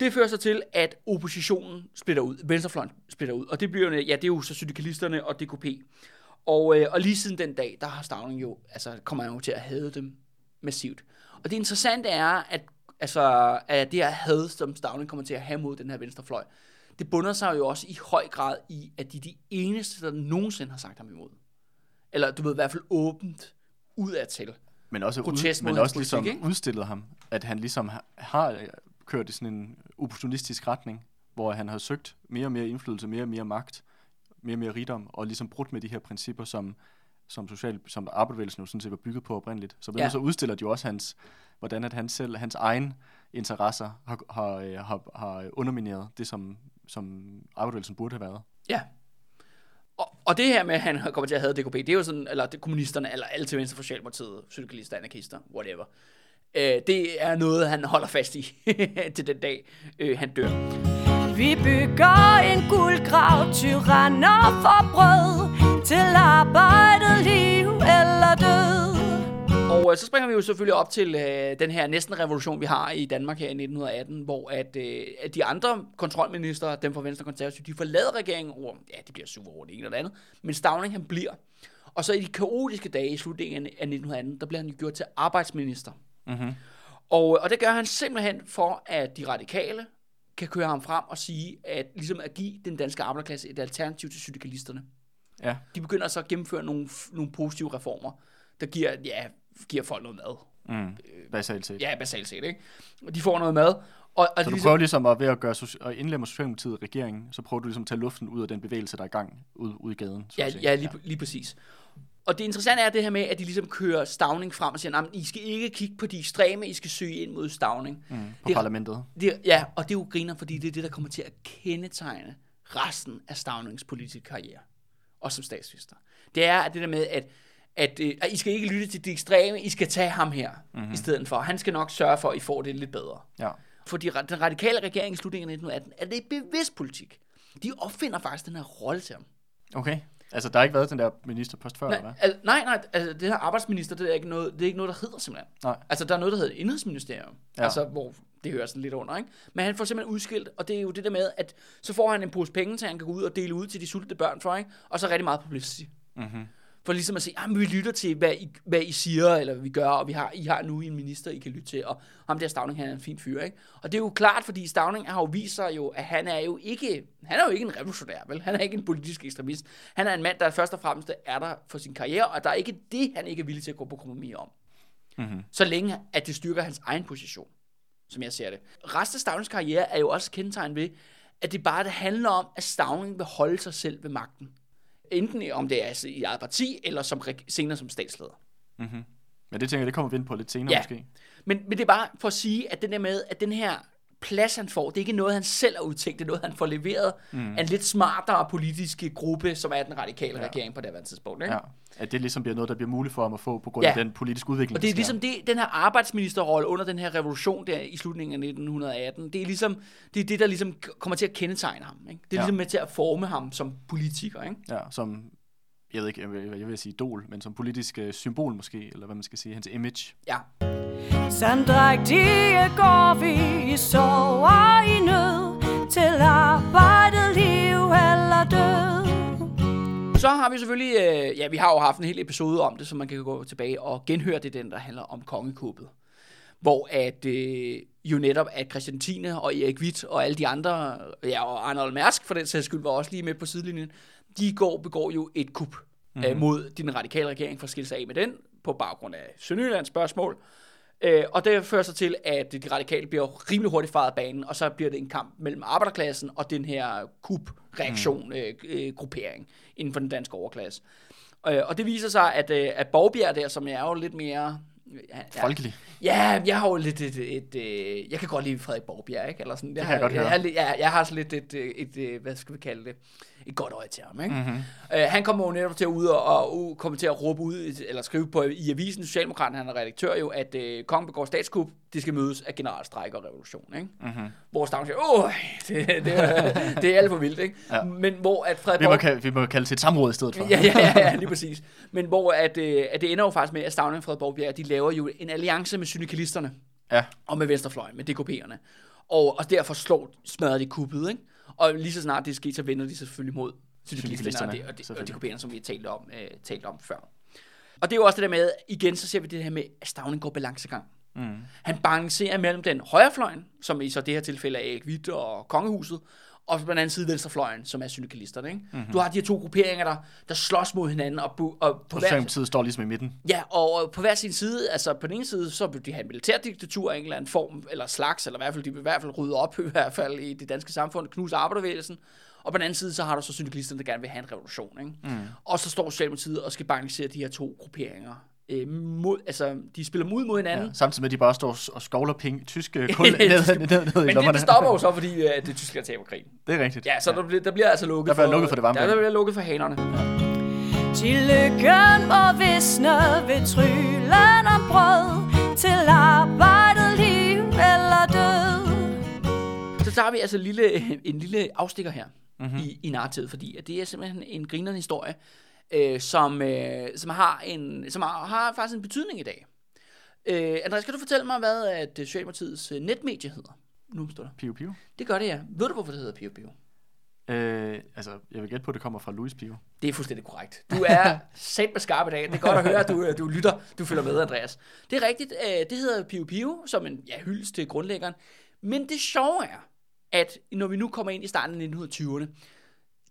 Det fører så til, at oppositionen splitter ud, venstrefløjen splitter ud, og det bliver jo, ja, det er jo så syndikalisterne og DKP. Og, øh, og lige siden den dag, der har Stavning jo, altså kommer han jo til at hade dem massivt. Og det interessante er, at, altså, at det her had, som Stavning kommer til at have mod den her venstrefløj, det bunder sig jo også i høj grad i, at de er de eneste, der nogensinde har sagt ham imod. Eller du ved i hvert fald åbent udadtil. Men også, Protest ud, men også ligesom politik, ikke? udstillet ham, at han ligesom har, har øh, kørt i sådan en opportunistisk retning, hvor han har søgt mere og mere indflydelse, mere og mere magt, mere og mere rigdom, og ligesom brudt med de her principper, som, som, social, som arbejderbevægelsen jo sådan set var bygget på oprindeligt. Så, Ja. ja. så udstiller de jo også hans, hvordan at han selv, hans egen interesser har, har, øh, har, har undermineret det, som, som arbejderbevægelsen burde have været. Ja. Og, og det her med, at han kommer til at have DKP, det er jo sådan, eller det, kommunisterne, eller alle til venstre for Socialdemokratiet, syndikalister, anarkister, whatever. Øh, det er noget, han holder fast i til den dag, øh, han dør. Vi bygger en guldgrav, tyranner for brød, til arbejdet, liv eller. Og øh, så springer vi jo selvfølgelig op til øh, den her næsten revolution, vi har i Danmark her i 1918, hvor at, øh, at de andre kontrolminister, dem fra Venstre og Konservative, de forlader regeringen over, ja, de bliver sure over det ene eller det andet, men Stavning han bliver. Og så i de kaotiske dage i slutningen af 1918, der bliver han jo gjort til arbejdsminister. Mm-hmm. Og, og det gør han simpelthen for, at de radikale kan køre ham frem og sige, at ligesom at give den danske arbejderklasse et alternativ til syndikalisterne. Ja. De begynder så at gennemføre nogle, nogle positive reformer, der giver, ja, giver folk noget mad. Mm. Basalt set. Ja, basalt set, ikke? Og de får noget mad. Og, og Så du prøver ligesom at, ved at, gøre, at indlemme Socialdemokratiet i regeringen, så prøver du ligesom at tage luften ud af den bevægelse, der er i gang ud, ud i gaden. Så Ja, at sige. ja lige, lige præcis. Og det interessante er det her med, at de ligesom kører stavning frem og siger, at I skal ikke kigge på de ekstreme, I skal søge ind mod stavning. Mm, på Det parlamentet. Det, ja, og det er jo griner, fordi det er det, der kommer til at kendetegne resten af Stavnings politiske karriere. Også som statsminister. Det er at det der med, at, at, øh, I skal ikke lytte til de ekstreme, I skal tage ham her mm-hmm. i stedet for. Han skal nok sørge for, at I får det lidt bedre. Ja. For de, den radikale regering i slutningen af 1918 er det bevidst politik. De opfinder faktisk den her rolle til ham. Okay. Altså, der har ikke været den der ministerpost før, eller Nej, hvad? al, nej, nej, altså det her arbejdsminister, det er ikke noget, det er ikke noget, der hedder simpelthen. Nej. Altså der er noget, der hedder indrigsministerium. Ja. altså hvor det hører sådan lidt under, ikke? Men han får simpelthen udskilt, og det er jo det der med, at så får han en pose penge, så han kan gå ud og dele ud til de sultne børn for, ikke? Og så rigtig meget publicity. Mm-hmm. For ligesom at sige, at vi lytter til, hvad I, hvad I siger, eller hvad vi gør, og vi har, I har nu en minister, I kan lytte til, og ham der Stavning, han er en fin fyr, ikke? Og det er jo klart, fordi Stavning har jo vist sig jo, at han er jo ikke, han er jo ikke en revolutionær, vel? Han er ikke en politisk ekstremist. Han er en mand, der først og fremmest er der for sin karriere, og der er ikke det, han ikke er villig til at gå på kompromis om. Mm-hmm. Så længe, at det styrker hans egen position, som jeg ser det. Resten af Stavnings karriere er jo også kendetegn ved, at det bare det handler om, at Stavning vil holde sig selv ved magten. Enten om det er i eget parti, eller som senere som statsleder. Mm-hmm. Men det tænker jeg, det kommer vi ind på lidt senere Ja. måske. Men, men det er bare for at sige, at den der med, at den her plads, han får, det er ikke noget, han selv har udtænkt, det er noget, han får leveret mm. af en lidt smartere politiske gruppe, som er den radikale ja. Regering på det her tidspunkt. Ikke? Ja. At det ligesom bliver noget, der bliver muligt for ham at få på grund Ja. af den politiske udvikling. Og det er ligesom det, den her arbejdsministerrolle under den her revolution der i slutningen af 1918, det er ligesom det, er det der ligesom kommer til at kendetegne ham. Ikke? Det er Ja. ligesom med til at forme ham som politiker. Ikke? Ja, som, jeg ved ikke, jeg vil, jeg vil sige idol, men som politisk øh, symbol måske, eller hvad man skal sige, hans image. Ja. Sandrægtige går vi i sorg og i nød Til arbejdet, liv eller død Så har vi selvfølgelig, øh, ja vi har jo haft en hel episode om det, så man kan gå tilbage og genhøre det, den der handler om kongekuppet. Hvor at øh, jo netop at Christian Tine og Erik Witt og alle de andre, ja og Arnold Mærsk for den sags skyld var også lige med på sidelinjen, de går begår jo et kup mm-hmm. øh, mod den radikale regering for at skille sig af med den på baggrund af Sønderjyllands spørgsmål. Øh, og det fører så til, at de radikale bliver rimelig hurtigt faret af banen, og så bliver det en kamp mellem arbejderklassen og den her kup-reaktion, mm. øh, øh, gruppering inden for den danske overklasse. Øh, og det viser sig, at, øh, at Borgbjerg der, som er jo lidt mere Ja, ja. Folkelig. Ja, jeg har jo lidt et, et, et, et jeg kan godt lide Frederik Borgbjerg, ikke? Eller sådan, jeg kan har, jeg godt høre. Jeg, jeg, jeg har sådan lidt et, et, et, et, hvad skal vi kalde det, et godt øje til ham, ikke? Mhm. Mm-hmm. Uh, han kommer jo netop til at ud og, og, kommer til at råbe ud, eller skrive på i avisen, Socialdemokraten, han er redaktør jo, at uh, kongen begår statskup, det skal mødes af generalstræk og revolution, ikke? Mhm. Mm-hmm. Hvor Stavn siger, åh, det, det, er, det er alt for vildt, ikke? Ja. Men hvor at Frederik Vi må, kalde, vi må kalde til et samråd i stedet for. Ja, ja, ja, lige præcis. Men hvor at, øh, at det ender jo faktisk med, at Stavning og Frederik Borgbjerg, de laver jo en alliance med syndikalisterne ja. og med Venstrefløjen, med DKP'erne. Og, og derfor slår, smadrer de kuppet, ikke? Og lige så snart det sker, så vender de selvfølgelig mod syndikalisterne og, det, og, det, og. DKP'erne, som vi har talt om, øh, talt om før. Og det er jo også det der med, igen så ser vi det her med, at Stavning går balancegang. Mm. Han balancerer mellem den højrefløjen, som i så det her tilfælde er Erik Witt og Kongehuset, og på den anden side venstrefløjen, som er syndikalisterne. Ikke? Mm-hmm. Du har de her to grupperinger, der, der slås mod hinanden, og, bu- og på Og hver, Socialdemokratiet står ligesom i midten. Ja, og på hver sin side, altså på den ene side, så vil de have en militærdiktatur af en eller anden form, eller slags, eller i hvert fald, de vil i hvert fald rydde op i hvert fald i det danske samfund, knuse arbejderbevægelsen. Og på den anden side, så har du så syndikalisterne, der gerne vil have en revolution. Ikke? Mm. Og så står Socialdemokratiet og skal balancere de her to grupperinger. Øh, mod, altså, de spiller mod mod hinanden. Ja. Samtidig med, at de bare står og skovler penge, tyske kul ned, ned, ned, ned i Men det, det stopper jo så, fordi øh, det er Tyskland taber krigen. Det er rigtigt. Ja, så der, bliver, der bliver altså lukket Der bliver lukket for det varme Der, der bliver lukket for hanerne. Til lykken må visne ved tryllen om brød Til arbejdet liv eller død Så tager vi altså en lille, en lille afstikker her Mhm. mm-hmm. i, i narrativet, fordi at det er simpelthen en grinerende historie, øh, som, øh, som, har, en, som har, har faktisk en betydning i dag. Øh, Andreas, kan du fortælle mig, hvad at øh, Socialdemokratiets øh, netmedie hedder? Nu står der. Piu Piu. Det gør det, ja. Ved du, hvorfor det hedder Pio Pio? Øh, altså, jeg vil gætte på, at det kommer fra Louis Pio. Det er fuldstændig korrekt. Du er sat med skarp i dag. Det er godt at høre, at du, øh, du lytter, du følger med, Andreas. Det er rigtigt. Det hedder Pio Pio, som en ja, hyldest til grundlæggeren. Men det sjove er, at når vi nu kommer ind i starten af 1920'erne,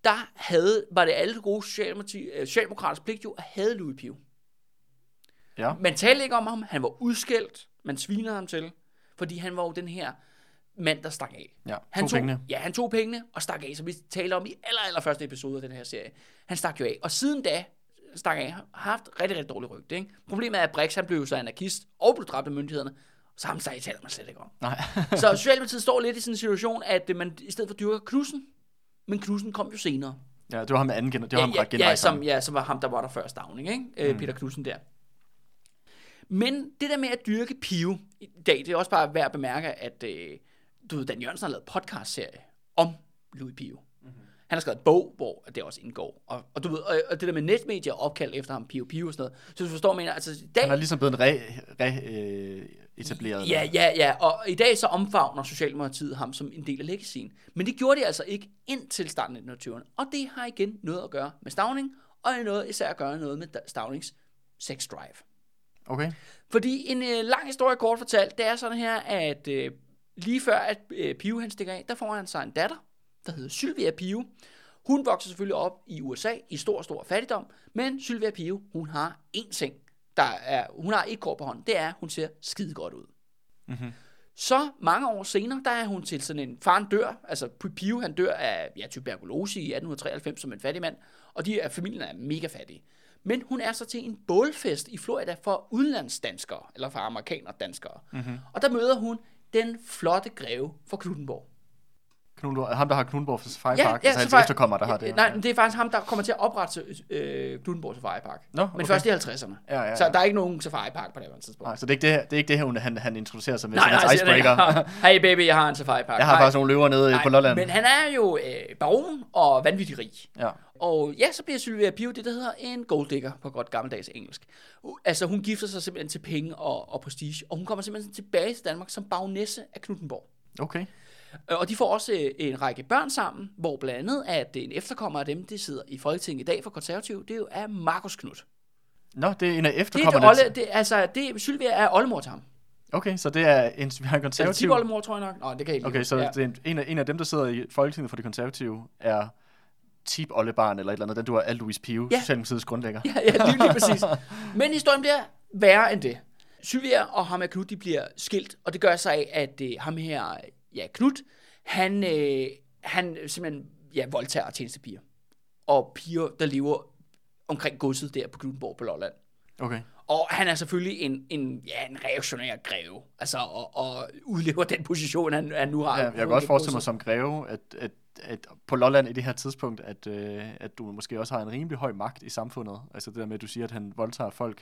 der havde, var det alle gode øh, socialdemokraters pligt jo at have Louis Pio. Ja. Man talte ikke om ham, han var udskældt, man svinede ham til, fordi han var jo den her mand, der stak af. Ja, han tog pengene. Ja, han tog pengene og stak af, som vi talte om i aller, aller første episode af den her serie. Han stak jo af, og siden da stak af, har haft rigtig, rigtig dårligt rygte. Ikke? Problemet er, at Brix, han blev jo så anarkist og blev dræbt af myndighederne, så ham stak taler man slet ikke om. Nej. så Socialdemokratiet står lidt i sådan en situation, at man i stedet for dyrker Knudsen, men Knudsen kom jo senere. ja, det var ham med anden gener- det var ham ja, ret ja, genrejseren. som, ja, som var ham, der var der før Stavning, ikke? Mm. Peter Knudsen der. Men det der med at dyrke pive i dag, det er også bare værd at bemærke, at øh, du ved, Dan Jørgensen har lavet podcast-serie om Louis Pio. Mm-hmm. Han har skrevet en bog, hvor det også indgår. Og, og, du ved, og, og det der med netmedier er opkaldt efter ham, Pio Pio og sådan noget. Så du forstår, mener, altså i dag... Han er ligesom blevet re, re, øh, etableret. Ja, ja, ja. Og i dag så omfavner Socialdemokratiet ham som en del af legacien. Men det gjorde de altså ikke indtil starten af 1920'erne. Og det har igen noget at gøre med Stavning, og er noget, især at gøre noget med Stavnings sex drive. Okay. Fordi en øh, lang historie kort fortalt, det er sådan her, at øh, lige før at øh, Pio han stikker af, der får han sig en datter, der hedder Sylvia Pio. Hun vokser selvfølgelig op i USA i stor, stor fattigdom, men Sylvia Pio, hun har én ting, der er, hun har et kort på hånden, det er, at hun ser skide godt ud. Mhm. Så mange år senere, der er hun til sådan en, faren dør, altså Pio han dør af ja, tuberkulose i 1893 som en fattig mand, og de er, familien er mega fattige. Men hun er så til en bålfest i Florida for udlandsdanskere, eller for amerikanere danskere. Mm-hmm. Og der møder hun den flotte greve fra Knuttenborg. Knudborg, ham, der har Knudborg Safari Ja, Park, ja, altså hans Safari- efterkommer, der har det. Nej, men det er faktisk ham, der kommer til at oprette øh, Knuttenborg Safari Park. Nå, Men okay. først i 50'erne. Ja, ja, ja. Så der er ikke nogen Safari Park på det her tidspunkt. Nej, så det er ikke det, her, det, er ikke det her, han, han introducerer sig med Nej, nej, hans icebreaker. Hey baby, jeg har en Safari Park. Jeg har Nej. faktisk nogle løver nede Nej, på Lolland. Men han er jo øh, baron og vanvittig rig. Ja. Og ja, så bliver Sylvia Pio det, der hedder en golddigger på godt gammeldags engelsk. Altså, hun gifter sig simpelthen til penge og, og prestige, og hun kommer simpelthen tilbage til Danmark som baronesse af Knuttenborg. Okay. Øh, Og de får også øh, en række børn sammen, hvor blandt andet, at en efterkommer af dem, det sidder i Folketinget i dag for konservativ, det er jo er Markus Knudt. Nå, det er en af Det er det efterkommerne. Olle, det, altså, det, Sylvia er oldemor til ham. Okay, så det er en, har en Eller konservativ. tipoldemor, tror jeg nok. Nå, det kan jeg ikke Okay, så ja. det er en, en, af, en af dem, der sidder i Folketinget for de konservative, er tip ollebarn eller et eller andet. Den du er Louis Pio, ja. Socialdemokratiets grundlægger. Ja, ja lige, lige præcis. Men historien bliver værre end det. Sylvia og ham her Knud, de bliver skilt, og det gør sig af, at øh, ham her, ja, Knud, han, øh, han simpelthen, ja, voldtager tjenestepiger. Og piger, der lever omkring godset der på Knuttenborg på Lolland. Okay. Og han er selvfølgelig en, en, ja, en reaktionær greve, altså, og, og udlever den position, han, han nu har. Ja, jeg kan også forestille mig som greve, at, at, at på Lolland i det her tidspunkt, at, øh, at du måske også har en rimelig høj magt i samfundet. Altså det der med, at du siger, at han voldtager folk.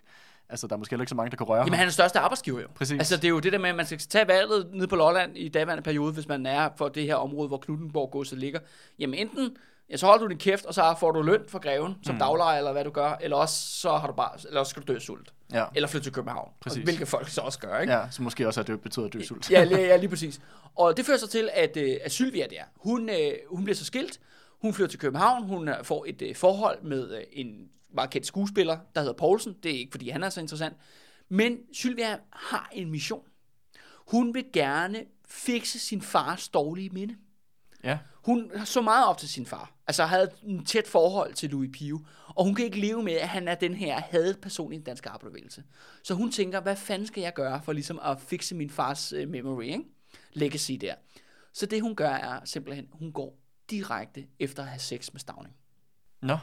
Altså der er måske heller ikke så mange, der kan røre Jamen ham. han er største arbejdsgiver jo. Præcis. Altså det er jo det der med, at man skal tage valget ned på Lolland i daværende periode, hvis man er for det her område, hvor Knuttenborg godset ligger. Jamen enten, ja, så holder du din kæft, og så får du løn for greven som mm. daglejer, eller hvad du gør, eller også så har du bare, eller også skal du dø af sult. Ja. Eller flytte til København. Præcis. Og, hvilket folk så også gør, ikke? Ja, som måske også er det betyder dø sult. Ja, lige, ja, lige præcis. Og det fører så til, at, øh, at Sylvia der, hun, øh, hun bliver så skilt, hun flytter til København, hun øh, får et forhold med en meget kendt skuespiller, der hedder Poulsen. Det er ikke, fordi han er så interessant. Men Sylvia har en mission. Hun vil gerne fikse sin fars dårlige minde. Ja. Hun så meget op til sin far. Altså havde en tæt forhold til Louis Pio. Og hun kan ikke leve med, at han er den her hadet person i den danske arbejderbevægelse. Så hun tænker, hvad fanden skal jeg gøre for ligesom at fikse min fars uh, memory, ikke? Legacy der. Så det hun gør er simpelthen, hun går direkte efter at have sex med Stavning. Nå.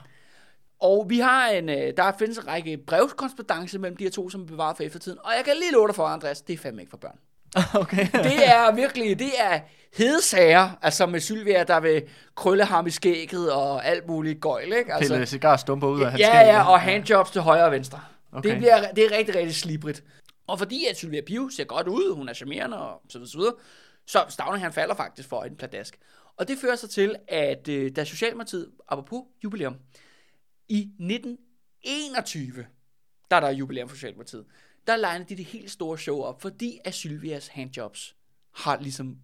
Og vi har en, øh, der findes en række brevkorrespondance mellem de her to, som er bevaret for eftertiden. Og jeg kan lige love dig for, Andreas, det er fandme ikke for børn. okay. Det er virkelig, det er hede sager, altså med Sylvia, der vil krølle ham i skægget og alt muligt gøjl, ikke? Altså, Pille cigarstumper ud af hans ja, skæg. ja, og handjobs til højre og venstre. Okay. Det, bliver, det er rigtig, rigtig slibrigt. Og fordi at Sylvia Piu ser godt ud, hun er charmerende og så videre, så videre, så han falder faktisk for en pladask. Og det fører så til, at øh, da Socialdemokratiet, apropos jubilæum, i 1921, der er der jubilæum for Socialdemokratiet, der legner de det helt store show op, fordi at Sylvias handjobs har ligesom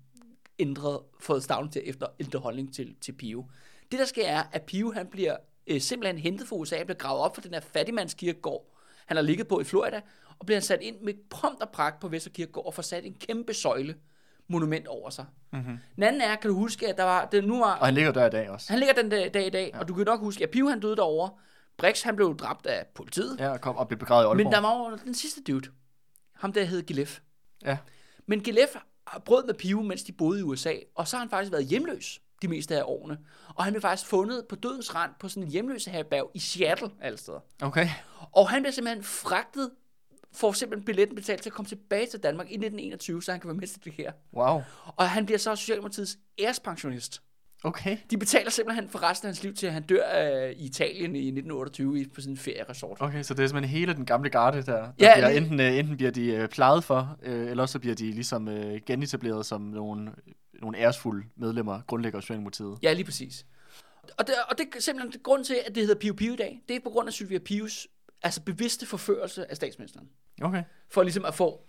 ændret, fået Stavning til efter ændre holdning til, til Pio. Det der sker er, at Pio han bliver øh, simpelthen hentet fra USA, bliver gravet op for den her fattigmandskirkegård, han har ligget på i Florida, og bliver sat ind med prompt og pragt på Vesterkirkegård og får sat en kæmpe søjle monument over sig. Mm-hmm. Den anden er, kan du huske, at der var, det nu var, Og han ligger der i dag også. han ligger den dag, dag i dag, ja. og du kan nok huske, at Pio han døde derovre, Brix han blev dræbt af politiet, ja. Og kom og blev begravet i Aalborg. men der var jo den sidste dude, ham der hed Gilef. Ja. Men Gilef har brød med Pio, mens de boede i USA, og så har han faktisk været hjemløs de meste af årene. Og han blev faktisk fundet på dødens rand på sådan en hjemløse herberg i Seattle, steder. Okay. Og han bliver simpelthen fragtet, får simpelthen billetten betalt til at komme tilbage til Danmark i 1921, så han kan være med til det her. Wow. Og han bliver så Socialdemokratiets ærespensionist. Okay. De betaler simpelthen for resten af hans liv til, at han dør øh, i Italien i 1928 i- på sådan en ferieresort. Okay, så det er simpelthen hele den gamle garde, der, der Ja, bliver, det- enten, øh, enten bliver de øh, plejet for, øh, eller også så bliver de ligesom øh, genetableret som nogle, nogle æresfulde medlemmer, grundlægger af Socialdemokratiet. Ja, lige præcis. Og det, og det er simpelthen det grund til, at det hedder Pio Pio i dag. Det er på grund af Sylvia Pius altså bevidste forførelse af statsministeren. Okay. For ligesom at få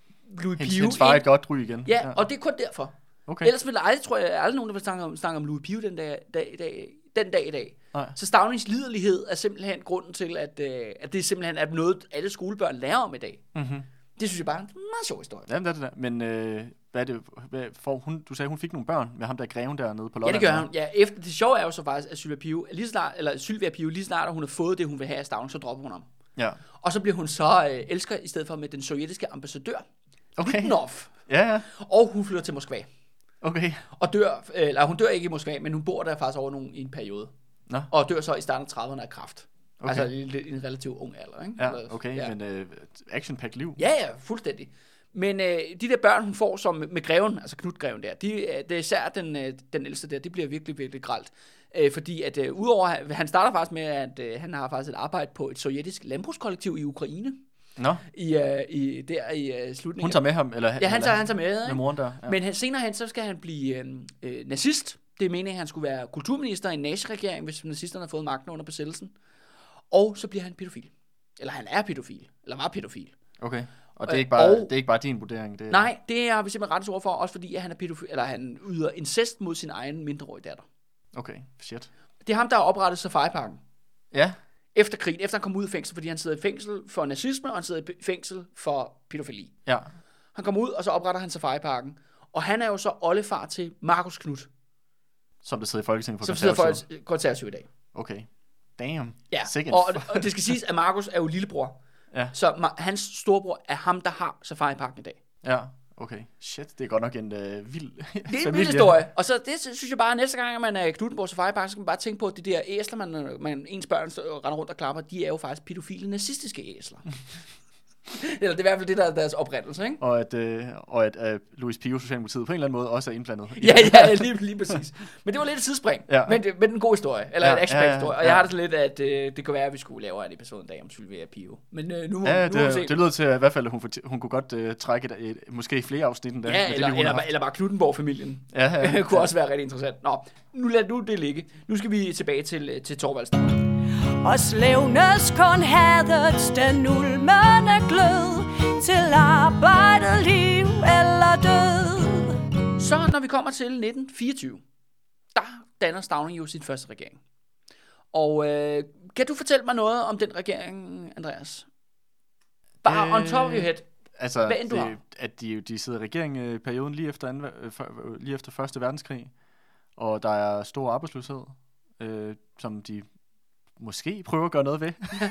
Louis Hendes, Pio hendes far et godt ry igen. Ja, og det er kun derfor. Okay. Ellers ville der aldrig, tror jeg, aldrig nogen, der vil snakke om, snakke om Louis Pio den dag, dag, dag, den dag i dag. Nej. Så Stavnings liderlighed er simpelthen grunden til, at, øh, at det simpelthen er noget, alle skolebørn lærer om i dag. Mm-hmm. Det synes jeg bare er en meget sjov historie. Jamen, det er det der. Men øh, hvad er det, hvad får hun, du sagde, hun fik nogle børn med ham der greven dernede på Ja, Lolland. det gør hun. Ja, efter, det sjove er jo så faktisk, at Sylvia Pio, lige snart, eller Sylvia Pio, lige snart at hun har fået det, hun vil have af Stavning, så dropper hun ham. Ja. Og så bliver hun så øh, elsker i stedet for med den sovjetiske ambassadør, Okay. Ja, ja. Og hun flytter til Moskva. Okay. Og dør, øh, eller hun dør ikke i Moskva, men hun bor der faktisk over nogen, i en periode. Nå. Og dør så i starten af 30'erne af kræft. Okay. Altså i, en relativt ung alder, ikke? Ja, okay, ja. men øh, action-packed liv. Ja, ja, fuldstændig. Men øh, de der børn, hun får som med greven, altså Knut-greven der, de, øh, det er især den, øh, den ældste der, det bliver virkelig, virkelig gralt. Øh, fordi at øh, udover, han starter faktisk med, at øh, han har faktisk et arbejde på et sovjetisk landbrugskollektiv i Ukraine, Nå, i, øh, i, der i øh, slutningen. hun tager med ham, eller Ja, han eller- tager, han tager med, med ikke? moren der. Ja. Men han, senere hen, så skal han blive øh, øh, nazist. Det er meningen, at han skulle være kulturminister i en naziregering, hvis nazisterne har fået magten under besættelsen. Og så bliver han pædofil. Eller han er pædofil. Eller var pædofil. Okay, og det er, ikke bare, og- det er ikke bare din vurdering. Det er, Nej, det er vi simpelthen ret ord for, også fordi at han er pædofil, eller han yder incest mod sin egen mindreårige datter. Okay, shit. Det er ham, der har oprettet Safari-parken. Ja, Efter krigen, efter han kom ud af fængsel, fordi han sidder i fængsel for nazisme, og han sidder i fængsel for pædofili. ja. Han kommer ud, og så opretter han Safari-parken. Og han er jo så oldefar til Markus Knudt, Som der sidder i Folketinget for som sidder for konservativ i dag. Okay. Damn. Ja, Sikke en og, og det skal siges, at Markus er jo lillebror. Ja. Så Ma- hans storebror er ham, der har Safari-parken i dag. Ja, okay. Shit, det er godt nok en øh, vild Det er en vild historie. Og så det synes jeg bare, at næste gang, at man er i Knuttenborg Safari Park, så skal man bare tænke på, at de der æsler, man, man ens børn render rundt og klapper, de er jo faktisk pædofile nazistiske æsler. Eller det er i hvert fald det, der er deres oprindelse, ikke? Og at, øh, og at øh, Louis Pio, Socialdemokratiet, på en eller anden måde også er indblandet. Ja, det. ja, lige, lige præcis. Men det var lidt et sidespring, Ja. men, det, men en god historie, eller Ja, en action ja, ja, historie. Og ja. jeg har det sådan lidt, at øh, det kunne være, at vi skulle lave en episode en dag om Sylvia Pio. Men øh, nu, må, Ja, nu må vi se. det, det lyder til, at i hvert fald, at hun, hun kunne godt øh, trække et, et, måske flere afsnit end det. med Ja, det eller, har eller, haft. eller bare Knuttenborg-familien. Ja, ja, ja. kunne også være rigtig interessant. Nå, nu lad nu det ligge. Nu skal vi tilbage til, øh, til Torvaldsen. Og slævnes kun hadets den ulmende glød Til arbejdet, liv eller død Så når vi kommer til 1924, der danner Stavning jo sin første regering. Og øh, kan du fortælle mig noget om den regering, Andreas? Bare øh, on top of your head. Altså, Hvad end du det, har. at de, de sidder i regering øh, i perioden lige efter, anden, øh, øh, lige efter Første Verdenskrig, og der er stor arbejdsløshed, øh, som de måske prøver at gøre noget ved.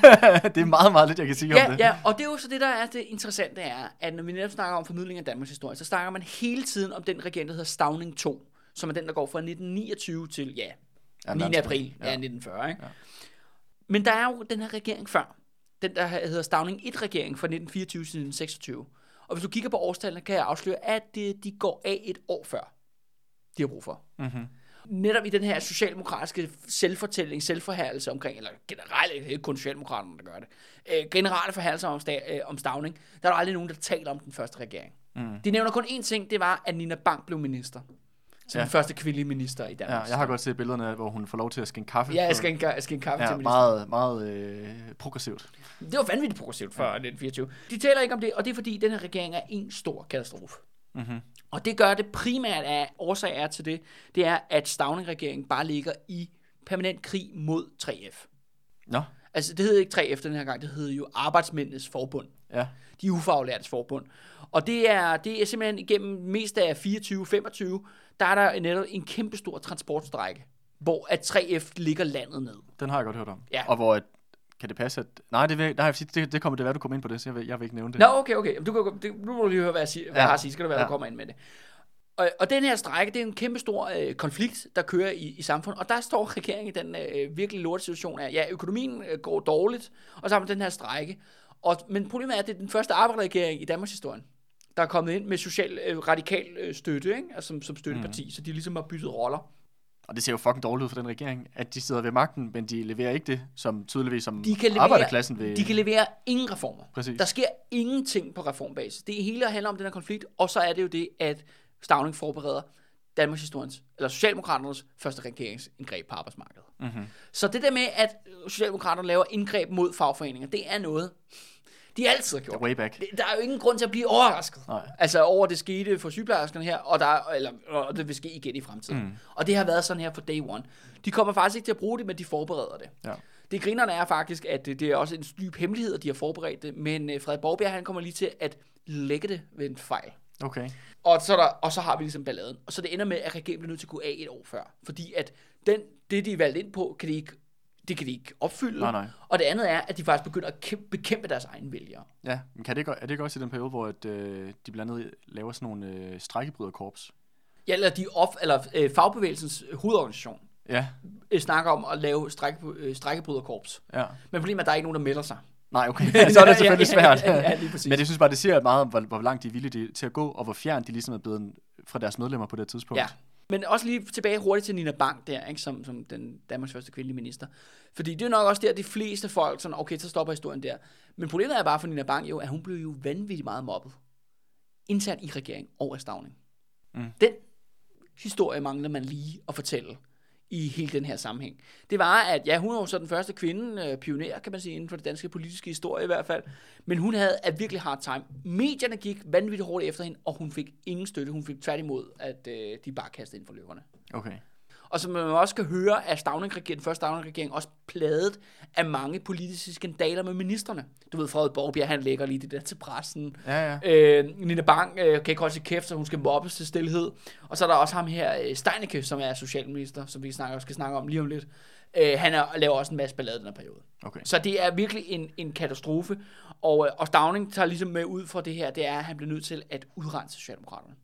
det er meget, meget lidt, jeg kan sige Ja, om det. ja, og det er jo så det, der er det interessante er, at når vi netop snakker om formidling af Danmarks historie, så snakker man hele tiden om den regering, der hedder Stavning 2, som er den, der går fra 1929 til, ja, Ja, 9. verdenskrig. april ja. Ja. 1940. Ikke? Ja. Men der er jo den her regering før. Den, der hedder Stavning 1-regering fra 1924 til 1926. Og hvis du kigger på årstallene, kan jeg afsløre, at de går af et år før, de har brug for. Mm-hmm. Netop i den her socialdemokratiske selvfortælling, selvforhærelse omkring, eller generelt, det er ikke kun socialdemokraterne, der gør det, øh, generelle forhærelser om, sta- øh, om Stavning, der er der aldrig nogen, der taler om den første regering. Mm. De nævner kun én ting, det var, at Nina Bang blev minister. Som ja. Ja. den første kvindelige minister i Ja, Danmark. jeg har godt set billederne, hvor hun får lov til at skænke kaffe. Ja, jeg skal en kaffe ja, til minister. meget, meget øh, progressivt. Det var vanvittigt progressivt før 1924. De taler ikke om det, og det er fordi, den her regering er en stor katastrofe. Mm-hmm. Og det gør det primært af årsag er til det, det er, at Stavning-regeringen bare ligger i permanent krig mod 3F. Nå, Altså, det hed ikke 3F den her gang, det hed jo Arbejdsmændenes Forbund. ja. De ufaglærtes forbund. Og det er, det er simpelthen igennem mest af 24-25, der er der netop en kæmpe stor transportstrække, hvor at 3F ligger landet ned. Den har jeg godt hørt om. Ja. Og hvor, at, kan det passe, at... Nej, det, vil, nej det, det kommer det være, du kommer ind på det, så jeg vil, jeg vil ikke nævne det. Nå, okay, okay. Du kan, det, nu må du lige høre, hvad jeg, siger, hvad Ja. jeg har at sige. Skal du være, ja. Du kommer ind med det. Og, og den her strække, det er en kæmpe stor øh, konflikt, der kører i, i samfundet. Og der står regeringen i den øh, virkelig lorte situation af, ja, økonomien øh, går dårligt, og så har man den her strække. Og, men problemet er, at det er den første arbejderregering i Danmarks historie, der er kommet ind med social, øh, radikal øh, støtte, ikke? Altså, som, som støtteparti, mm. så de ligesom har byttet roller. Og det ser jo fucking dårligt ud for den regering, at de sidder ved magten, men de leverer ikke det, som tydeligvis som De kan levere, arbejderklassen vil... de kan levere ingen reformer. Præcis. Der sker ingenting på reformbasis. Det hele handler om den her konflikt, og så er det jo det, at Stavning forbereder Danmarks historiens, eller Socialdemokraternes første regeringsindgreb på arbejdsmarkedet. Mm-hmm. Så det der med, at Socialdemokraterne laver indgreb mod fagforeninger, det er noget, de altid har gjort. Way back. Der er jo ingen grund til at blive overrasket. Nej. Altså over, det skete for sygeplejerskerne her, og, der, eller, og det vil ske igen i fremtiden. Mm. Og det har været sådan her for day one. De kommer faktisk ikke til at bruge det, men de forbereder det. Ja. Det grinerne er faktisk, at det, er også en dyb hemmelighed, at de har forberedt det, men øh, Frederik Borgbjerg, han kommer lige til at lægge det ved en fejl. Okay. Og så, er der, og så har vi ligesom balladen. Og så det ender med, at regeringen bliver nødt til at gå af et år før. Fordi at den, det, de er valgt ind på, kan de ikke, det kan de ikke opfylde. Nej, nej. Og det andet er, at de faktisk begynder at kæmpe, bekæmpe deres egne vælgere. Ja, men kan det ikke, er det ikke også i den periode, hvor at, øh, de blandt andet laver sådan nogle øh, strækkebryderkorps? Ja, eller, de off, eller øh, fagbevægelsens hovedorganisation Ja, øh, snakker om at lave stræk, øh, strækkebryderkorps. ja. Men problemet er, at der er ikke nogen, der melder sig. Nej, okay. så er det selvfølgelig Ja, ja, svært. ja, ja, lige præcis. Men jeg synes bare, det siger meget om, hvor, hvor langt de er villige til at gå, og hvor fjern de ligesom er blevet fra deres medlemmer på det tidspunkt. Ja. Men også lige tilbage hurtigt til Nina Bang der, ikke, som, som den Danmarks første kvindelige minister. Fordi det er nok også der, de fleste folk, sådan, okay, så stopper historien der. Men problemet er bare for Nina Bang jo, at hun blev jo vanvittigt meget mobbet. Internt i regeringen og af Stavning. Mm. Den historie mangler man lige at fortælle i hele den her sammenhæng. Det var, at ja, hun var jo så den første kvinde, øh, pioner, kan man sige, inden for det danske politiske historie i hvert fald. Men hun havde et virkelig hard time. Medierne gik vanvittigt hårdt efter hende, og hun fik ingen støtte. Hun fik tværtimod, at øh, de bare kastede ind for løverne. Okay. Og som man også kan høre, er Stavning den første Stavning-regering også pladet af mange politiske skandaler med ministerne. Du ved, Frederik Borgbjerg, han lægger lige det der til pressen. Ja, ja. Øh, Nina Bang øh, kan ikke holde sig kæft, så hun skal mobbes til stillhed. Og så er der også ham her, øh, som er socialminister, som vi snakker, skal snakke om lige om lidt. Øh, han er, laver også en masse ballade i den her periode. Okay. Så det er virkelig en, en katastrofe. Og, øh, og Stavning tager ligesom med ud fra det her, det er, at han bliver nødt til at udrense Socialdemokraterne.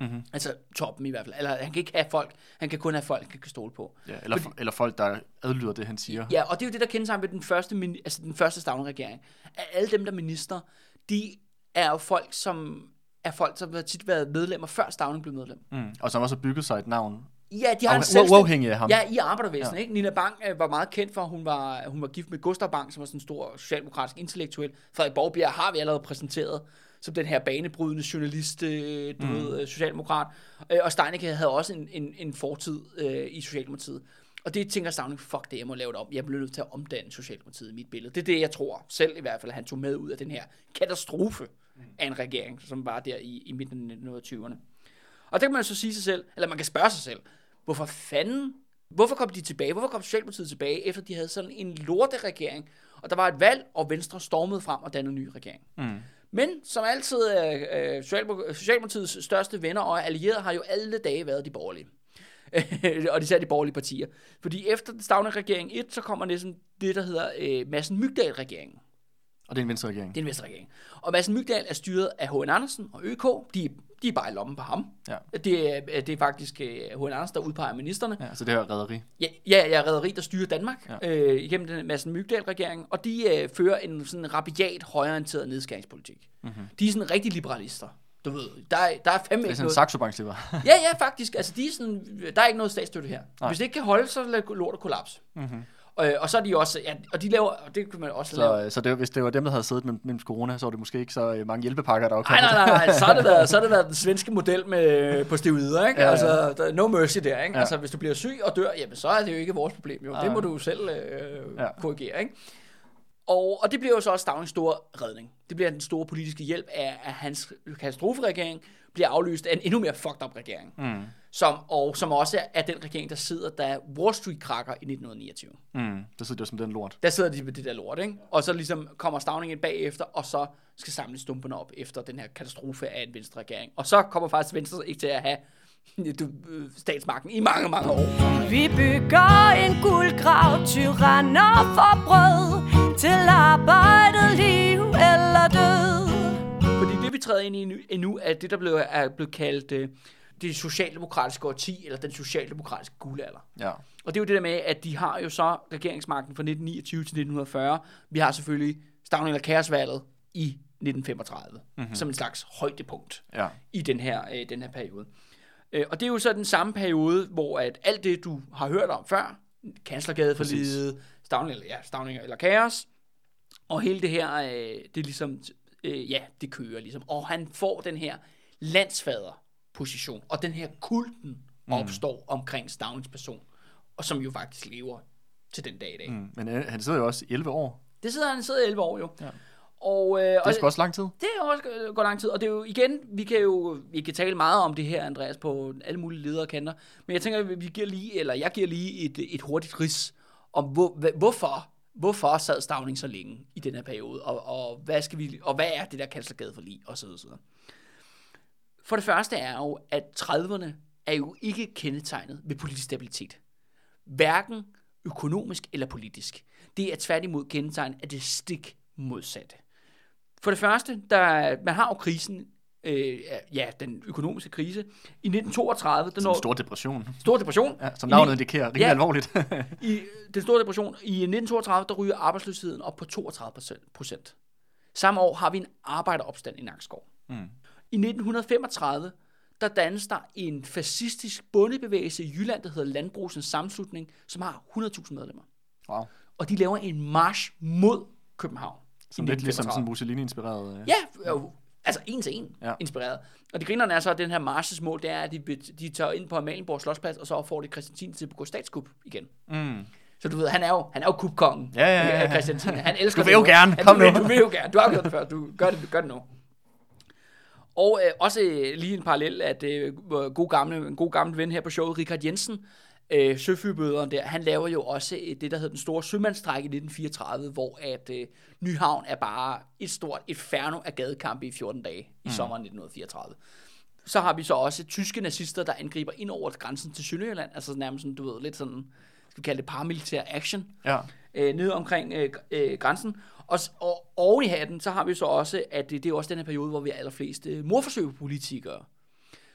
Mm-hmm. Altså toppen i hvert fald. Eller han kan ikke have folk, han kan kun have folk, han kan stole på. Ja, eller, Fordi- eller folk, der adlyder det, han siger. Ja, og det er jo det, der kendes sammen ved den første, altså den første Stavning-regering. At alle dem, der er minister, de er jo folk, som er folk, som har tit været medlemmer, før Stavning blev medlem. Mm. Og som også har bygget sig et navn. Ja, de har en Afhæ- uafhængig af ham. Ja, i arbejdervæsenet, Ja. ja. ikke? Nina Bang øh, var meget kendt for, at hun var, hun var gift med Gustav Bang, som var sådan en stor socialdemokratisk intellektuel. Frederik Borgbjerg har vi allerede præsenteret som den her banebrydende journalist, øh, du mm. ved, øh, socialdemokrat. Øh, og Steinicke havde også en, en, en fortid øh, i Socialdemokratiet. Og det tænker Stavning, fuck det, jeg må lave det om. Jeg bliver nødt til at omdanne Socialdemokratiet i mit billede. Det er det, jeg tror selv i hvert fald, han tog med ud af den her katastrofe mm. af en regering, som var der i, i midten af 1920'erne. Og det kan man så sige sig selv, eller man kan spørge sig selv, hvorfor fanden, hvorfor kom de tilbage? Hvorfor kom Socialdemokratiet tilbage, efter de havde sådan en lorteregering? Og der var et valg, og Venstre stormede frem og dannede en ny regering. Mm. Men som altid, øh, øh Socialdemokratiets største venner og allierede har jo alle dage været de borgerlige. og især de borgerlige partier. Fordi efter den stavne regering 1, så kommer næsten det, der hedder øh, Madsen Mygdal-regeringen. Og det er en venstre regering. Det er en venstreregering. Og Madsen Mygdal er styret af H.N. Andersen og ØK. De, de er bare i lommen på ham. Ja. Det, er, det er faktisk øh, H.N. Andersen, der udpeger ministerne. Ja, så det her rederi. Ja, ja, jeg er rederi, der styrer Danmark Ja. ja. øh, igennem den Madsen Mygdal-regering, og de øh, fører en sådan rabiat højorienteret nedskæringspolitik. Mm-hmm. De er sådan rigtig liberalister. Du ved, der er, der er fandme Det er ikke sådan en. Saxo. Ja, ja, faktisk. Altså, de er sådan, der er ikke noget statsstøtte her. Nej. Hvis det ikke kan holde, så lader lortet kollaps. Mm-hmm. Og, og så er de også, ja, og de laver, og det kan man også lave. Så, så det, var- hvis det var dem, der havde siddet med, med corona, så var det måske ikke så øh, mange hjælpepakker, der var Nej, kommet. nej, nej, nej, så har det været, så har det været den svenske model med, på steroider, ikke? Ja. Altså, der er no mercy der, ikke? Ja. Altså, hvis du bliver syg og dør, jamen, så er det jo ikke vores problem, jo. Det må du selv øh, Ja. korrigere, ikke? Og, og det bliver jo så også Stavnings store redning. Det bliver den store politiske hjælp af, at hans katastroferegering bliver aflyst af en endnu mere fucked up regering. Mm. Som, og som også er den regering, der sidder, da Wall Street krakker i 1929. Mm. Der sidder det jo som den lort. Der sidder de med det der lort, ikke? Og så ligesom kommer Stavning ind bagefter, og så skal samle stumperne op efter den her katastrofe af en venstre regering. Og så kommer faktisk Venstre ikke til at have du, øh, statsmagten i mange, mange år. Vi bygger en guldgrav, tyranner for brød, til arbejdet, liv eller død. Det, vi træder ind i nu, endnu, er det, der blev, er blevet kaldt øh, det socialdemokratiske årti, eller den socialdemokratiske guldalder. Ja. Og det er jo det der med, at de har jo så regeringsmagten fra 1929 til 1940. Vi har selvfølgelig Stavning eller Kaosvalget i 1935, mm-hmm. som en slags højdepunkt Ja. i den her, øh, den her periode. Øh, og det er jo så den samme periode, hvor at alt det, du har hørt om før, kanslergade for livet, Stavning, eller, ja, Stavning eller Kaos, og hele det her, øh, det er ligesom, øh, ja, det kører ligesom. Og han får den her landsfaderposition, og den her kulten opstår omkring Stavnings person, og som jo faktisk lever til den dag i dag. Mm. Mm. Men øh, han sidder jo også i 11 år. Det sidder han sidder i 11 år jo. Ja. Og, øh, Det er også lang tid. det er også øh, går lang tid, og det er jo igen, vi kan jo vi kan tale meget om det her, Andreas, på alle mulige lederkanter, men jeg tænker, vi giver lige, eller jeg giver lige et, et hurtigt ris om, hvor, hvorfor, hvorfor sad Stavning så længe i den her periode, og, og, hvad, skal vi, og hvad er det der kanslergade for lige, og så videre. For det første er jo, at 30'erne er jo ikke kendetegnet ved politisk stabilitet. Hverken økonomisk eller politisk. Det er tværtimod kendetegnet af det stik modsatte. For det første, der, man har jo krisen, øh, ja, den økonomiske krise. I 1932, den når, en stor depression. stor depression. Ja, som navnet indikerer. Rimelig Ja. alvorligt. I den store depression i 1932, der ryger arbejdsløsheden op på 32 procent. Samme år har vi en arbejderopstand i Nakskov. Mm. I 1935, der dannes der en fascistisk bundebevægelse i Jylland, der hedder Landbrugsens Sammenslutning, som har 100.000 medlemmer. wow. Og de laver en march mod København. Som lidt ligesom 1935. sådan Mussolini-inspireret. Øh. Ja, øh, altså en til en Ja. inspireret. Og det grinerne er så, at den her marches mål, det er, at de, de tager ind på Amalienborg Slottsplads, og så får de Christian til at begå statskup igen. Mm. Så du ved, han er jo, han er jo kupkongen. Ja, ja, ja, ja. Christian Tine. Han elsker Du vil jo det. gerne. Kom du, nu. Du vil jo gerne. Du har gjort det før. Du gør det, gør det nu. Og øh, også øh, lige en parallel, at øh, god gamle, en god gammel ven her på showet, Richard Jensen, øh, søfyrbøderen der, han laver jo også øh, det, der hedder den store sømandsstræk i 1934, hvor at øh, Nyhavn er bare et stort inferno af gadekampe i 14 dage i mm. sommeren 1934. Så har vi så også tyske nazister, der angriber ind over grænsen til Sønderjylland, altså nærmest sådan, du ved, lidt sådan, skal vi kalde det paramilitær action Ja. øh, nede omkring øh, øh, grænsen. Og, og oven i hatten, så har vi så også, at det, det er også den her periode, hvor vi har allerflest øh, morforsøg på politikere.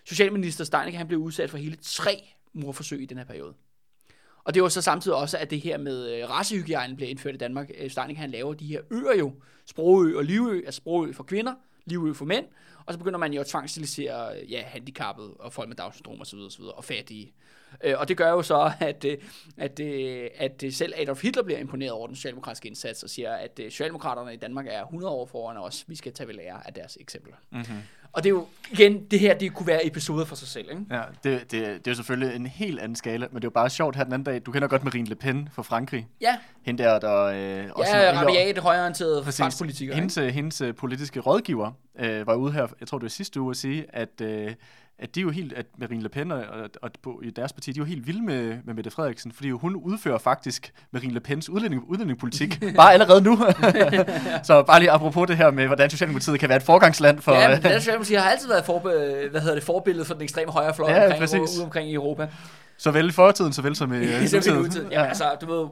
Socialminister Steinicke, han blev udsat for hele tre morforsøg i den her periode. Og det var så samtidig også, at det her med øh, racehygiejne blev indført i Danmark. Øh, Steining han laver de her øer jo, Sprogø og Livø, altså Sprogø for kvinder, Livø for mænd, og så begynder man jo at tvangstilisere øh, ja, handicappede og folk med Down-syndrom osv. osv. og fattige. Øh, og det gør jo så, at, øh, at, øh, at øh, selv Adolf Hitler bliver imponeret over den socialdemokratiske indsats og siger, at øh, socialdemokraterne i Danmark er 100 år foran os. Vi skal tage ved lære af deres eksempler. Mm-hmm. Og det er jo, igen, det her, det kunne være episoder for sig selv, ikke? Ja, det, det, det er jo selvfølgelig en helt anden skala, men det er jo bare sjovt her den anden dag. Du kender godt Marine Le Pen fra Frankrig. Ja. Hende der, der øh, også ja, rabiat, højorienteret fransk politiker. Hendes, hendes politiske rådgiver øh, var ude her, jeg tror det var sidste uge, at sige, at øh, at de er jo helt, at Marine Le Pen og, og, og på, i deres parti, de er jo helt vilde med, med Mette Frederiksen, fordi hun udfører faktisk Marine Le Pens udlænding, udlændingepolitik, bare allerede nu. så bare lige apropos det her med, hvordan Socialdemokratiet kan være et forgangsland for... Ja, men Socialdemokratiet har altid været forbe, hvad hedder det, forbillede for den ekstreme højre fløj ja, omkring, ude omkring i Europa. Såvel i fortiden, såvel som i nutiden. Ja, altså, du ved,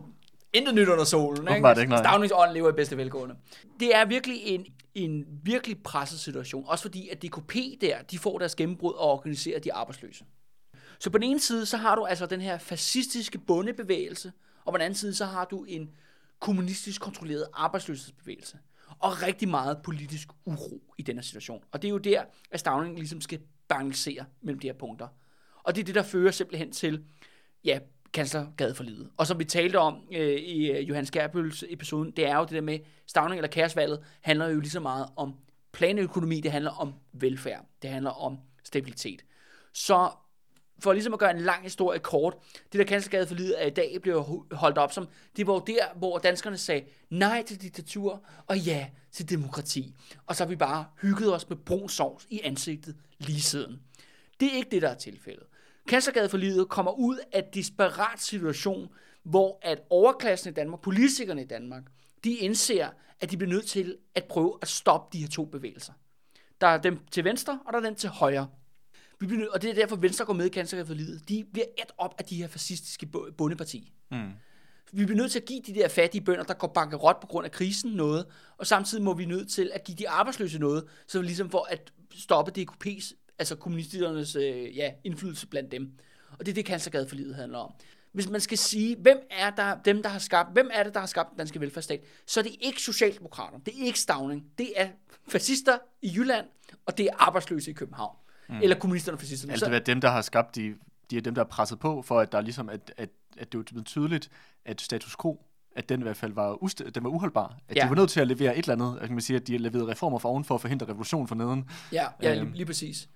Intet nyt under solen. Ikke? Ikke, Stavningsånden lever i bedste velgående. Det er virkelig en, en virkelig presset situation. Også fordi, at DKP der, de får deres gennembrud og organiserer de arbejdsløse. Så på den ene side, så har du altså den her fascistiske bundebevægelse, og på den anden side, så har du en kommunistisk kontrolleret arbejdsløshedsbevægelse. Og rigtig meget politisk uro i denne situation. Og det er jo der, at Stavning ligesom skal balancere mellem de her punkter. Og det er det, der fører simpelthen til, ja, kanslergade for livet. Og som vi talte om øh, i øh, Johan Skærbøls episoden, det er jo det der med stavning eller kaosvalget, handler jo lige så meget om planøkonomi, det handler om velfærd, det handler om stabilitet. Så for ligesom at gøre en lang historie kort, det der kanslergade for livet af i dag blev holdt op som, det var der, hvor danskerne sagde nej til diktatur og ja til demokrati. Og så har vi bare hygget os med brun sovs i ansigtet lige siden. Det er ikke det, der er tilfældet. Kanslergade for livet kommer ud af et disparat situation, hvor at overklassen i Danmark, politikerne i Danmark, de indser, at de bliver nødt til at prøve at stoppe de her to bevægelser. Der er dem til venstre, og der er dem til højre. Vi bliver nødt, og det er derfor, Venstre går med i Kanslergade for livet. De bliver et op af de her fascistiske bundeparti. Mm. Vi bliver nødt til at give de der fattige bønder, der går bankerot på grund af krisen noget, og samtidig må vi nødt til at give de arbejdsløse noget, så vi ligesom for at stoppe DKP's altså kommunisternes øh, ja, indflydelse blandt dem. Og det er det, kanslergade for livet handler om. Hvis man skal sige, hvem er der, dem, der har skabt, hvem er det, der har skabt den danske velfærdsstat, så er det ikke Socialdemokrater, det er ikke Stavning, det er fascister i Jylland, og det er arbejdsløse i København. Mm. Eller kommunisterne og fascisterne. Altså det er dem, der har skabt de, de er dem, der har presset på, for at der ligesom, at, at, at det er blevet tydeligt, at status quo at den i hvert fald var, ust- den var uholdbar. At ja. de var nødt til at levere et eller andet. At man kan sige, at de har leveret reformer for oven for at forhindre revolution for neden. Ja, ja lige, øhm. lige præcis.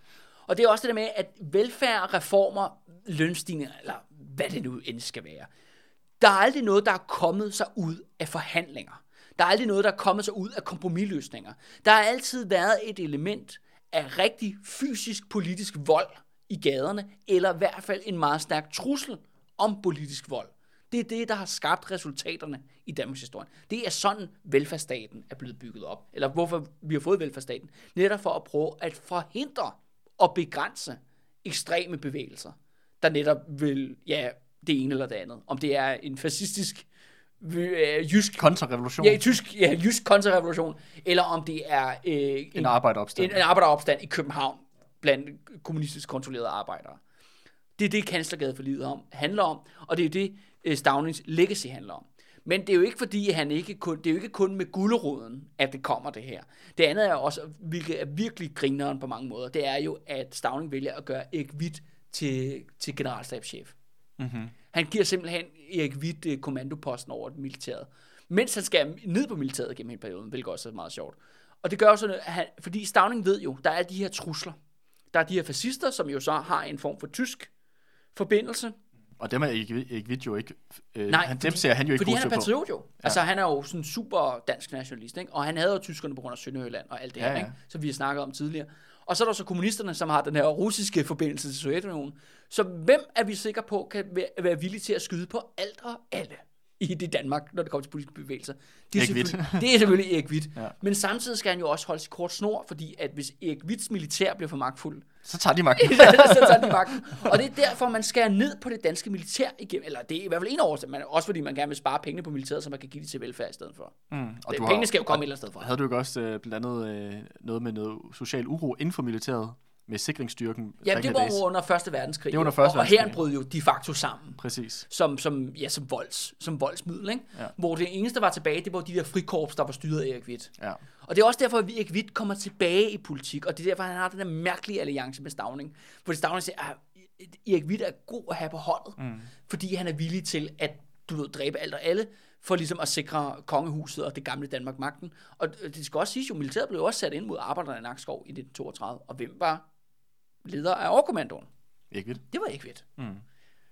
Og det er også det der med, at velfærd, reformer, lønstigninger, eller hvad det nu end skal være, der er aldrig noget, der er kommet sig ud af forhandlinger. Der er aldrig noget, der er kommet sig ud af kompromisløsninger. Der har altid været et element af rigtig fysisk politisk vold i gaderne, eller i hvert fald en meget stærk trussel om politisk vold. Det er det, der har skabt resultaterne i Danmarks historie. Det er sådan, velfærdsstaten er blevet bygget op. Eller hvorfor vi har fået velfærdsstaten. Netop for at prøve at forhindre og begrænse ekstreme bevægelser, der netop vil, ja, det ene eller det andet. Om det er en fascistisk øh, jysk... Kontrarevolution. Ja, tysk, ja, jysk kontrarevolution, eller om det er... Øh, en, en arbejderopstand. En, en arbejderopstand i København blandt kommunistisk kontrollerede arbejdere. Det er det, Kanslergade for livet om, handler om, og det er det, Stavnings legacy handler om. Men det er jo ikke fordi, han ikke kun, det er jo ikke kun med gulderoden, at det kommer det her. Det andet er også, hvilket er virkelig grineren på mange måder, det er jo, at Stavning vælger at gøre Erik Witt til, til generalstabschef. Mm-hmm. Han giver simpelthen Erik Witt uh, kommandoposten over det militæret. Mens han skal ned på militæret gennem hele perioden, hvilket også er meget sjovt. Og det gør også, at han, fordi Stavning ved jo, der er de her trusler. Der er de her fascister, som jo så har en form for tysk forbindelse. Og dem er ikke, ikke video ikke... Øh, Nej, han, fordi, dem ser han jo ikke fordi han er patriot jo. Ja. Altså han er jo sådan super dansk nationalist, ikke? og han havde jo tyskerne på grund af Sønderjylland og alt det ja, her, ikke? som vi har snakket om tidligere. Og så er der så kommunisterne, som har den her russiske forbindelse til Sovjetunionen. Så hvem er vi sikre på, kan være villige til at skyde på alt og alle? I det Danmark, når det kommer til politiske bevægelser. Det er, selvfølgelig, det er selvfølgelig Erik Witt. Ja. Men samtidig skal han jo også holde sig kort snor, fordi at hvis Erik Witts militær bliver for magtfuld, så tager de magten. så tager de magten. Og det er derfor, man skærer ned på det danske militær igennem. Eller det er i hvert fald en årsag, men også fordi man gerne vil spare pengene på militæret, så man kan give det til velfærd i stedet for. Mm, og det, pengene har, skal jo komme et eller andet sted fra. Havde du ikke også uh, blandt andet uh, noget med noget social uro inden for militæret? Med sikringsstyrken. Ja, det var jo under Første Verdenskrig. Det var under Første og, og herren Verdenskrig. brød jo de facto sammen. Præcis. Som, som, ja, som, volds, som voldsmiddel, ikke? Ja. Hvor det eneste, der var tilbage, det var de der frikorps, der var styret af Erik Witt. Ja. Og det er også derfor, at Erik Witt kommer tilbage i politik, og det er derfor, han har den der mærkelige alliance med Stavning. Fordi Stavning siger, at Erik Witt er god at have på holdet, mm. fordi han er villig til at du ved, dræbe alt og alle, for ligesom at sikre kongehuset og det gamle Danmark magten. Og det skal også siges jo, militæret blev også sat ind mod arbejderne i Nakskov i 1932, og hvem var leder af overkommandoen? Ikke vildt? Det var Erik Witt. Mm.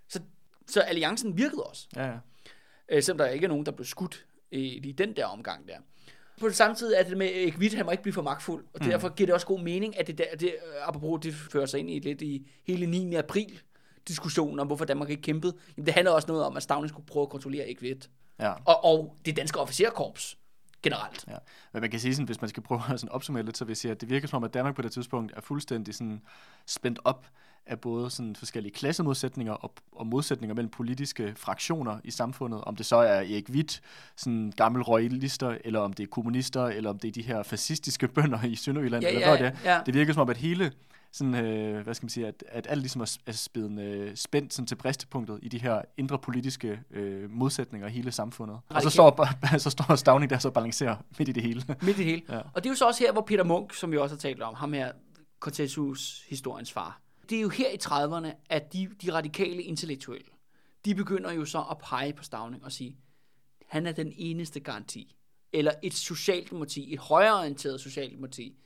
Så, så alliancen virkede også, Ja, ja. øh, selvom der ikke er nogen, der blev skudt i lige den der omgang der. På det samme tid er det med Erik Witt, han må ikke blive for magtfuld, og derfor giver det også god mening, at det, der, det øh, apropos, det fører sig ind i lidt i hele 9. april, diskussionen om, hvorfor Danmark ikke kæmpede. Jamen, det handler også noget om, at Stavning skulle prøve at kontrollere Witt. ja. Og, og det danske officerkorps generelt. Ja. Men man kan sige sådan, hvis man skal prøve at sådan opsummere lidt, så vil jeg sige, at det virker som om, at Danmark på det tidspunkt er fuldstændig sådan spændt op af både sådan forskellige klassemodsætninger og, og modsætninger mellem politiske fraktioner i samfundet. Om det så er Erik Witt, sådan gamle royalister, eller om det er kommunister, eller om det er de her fascistiske bønder i Sønderjylland, Ja, eller ja, hvad det er. ja. Det virker som om, at hele sådan, øh, hvad skal man sige, at, at alt ligesom er, er spændt, øh, spændt sådan til bristepunktet i de her indre politiske øh, modsætninger i hele samfundet. Og så står, så står Stavning der så balancerer midt i det hele. Midt i det hele. Ja. Ja. Og det er jo så også her, hvor Peter Munk, som vi også har talt om, ham her, Cortesius historiens far. Det er jo her i 30'erne, at de, de radikale intellektuelle, de begynder jo så at pege på Stavning og sige, han er den eneste garanti. Eller et socialdemokrati, et højreorienteret socialdemokrati,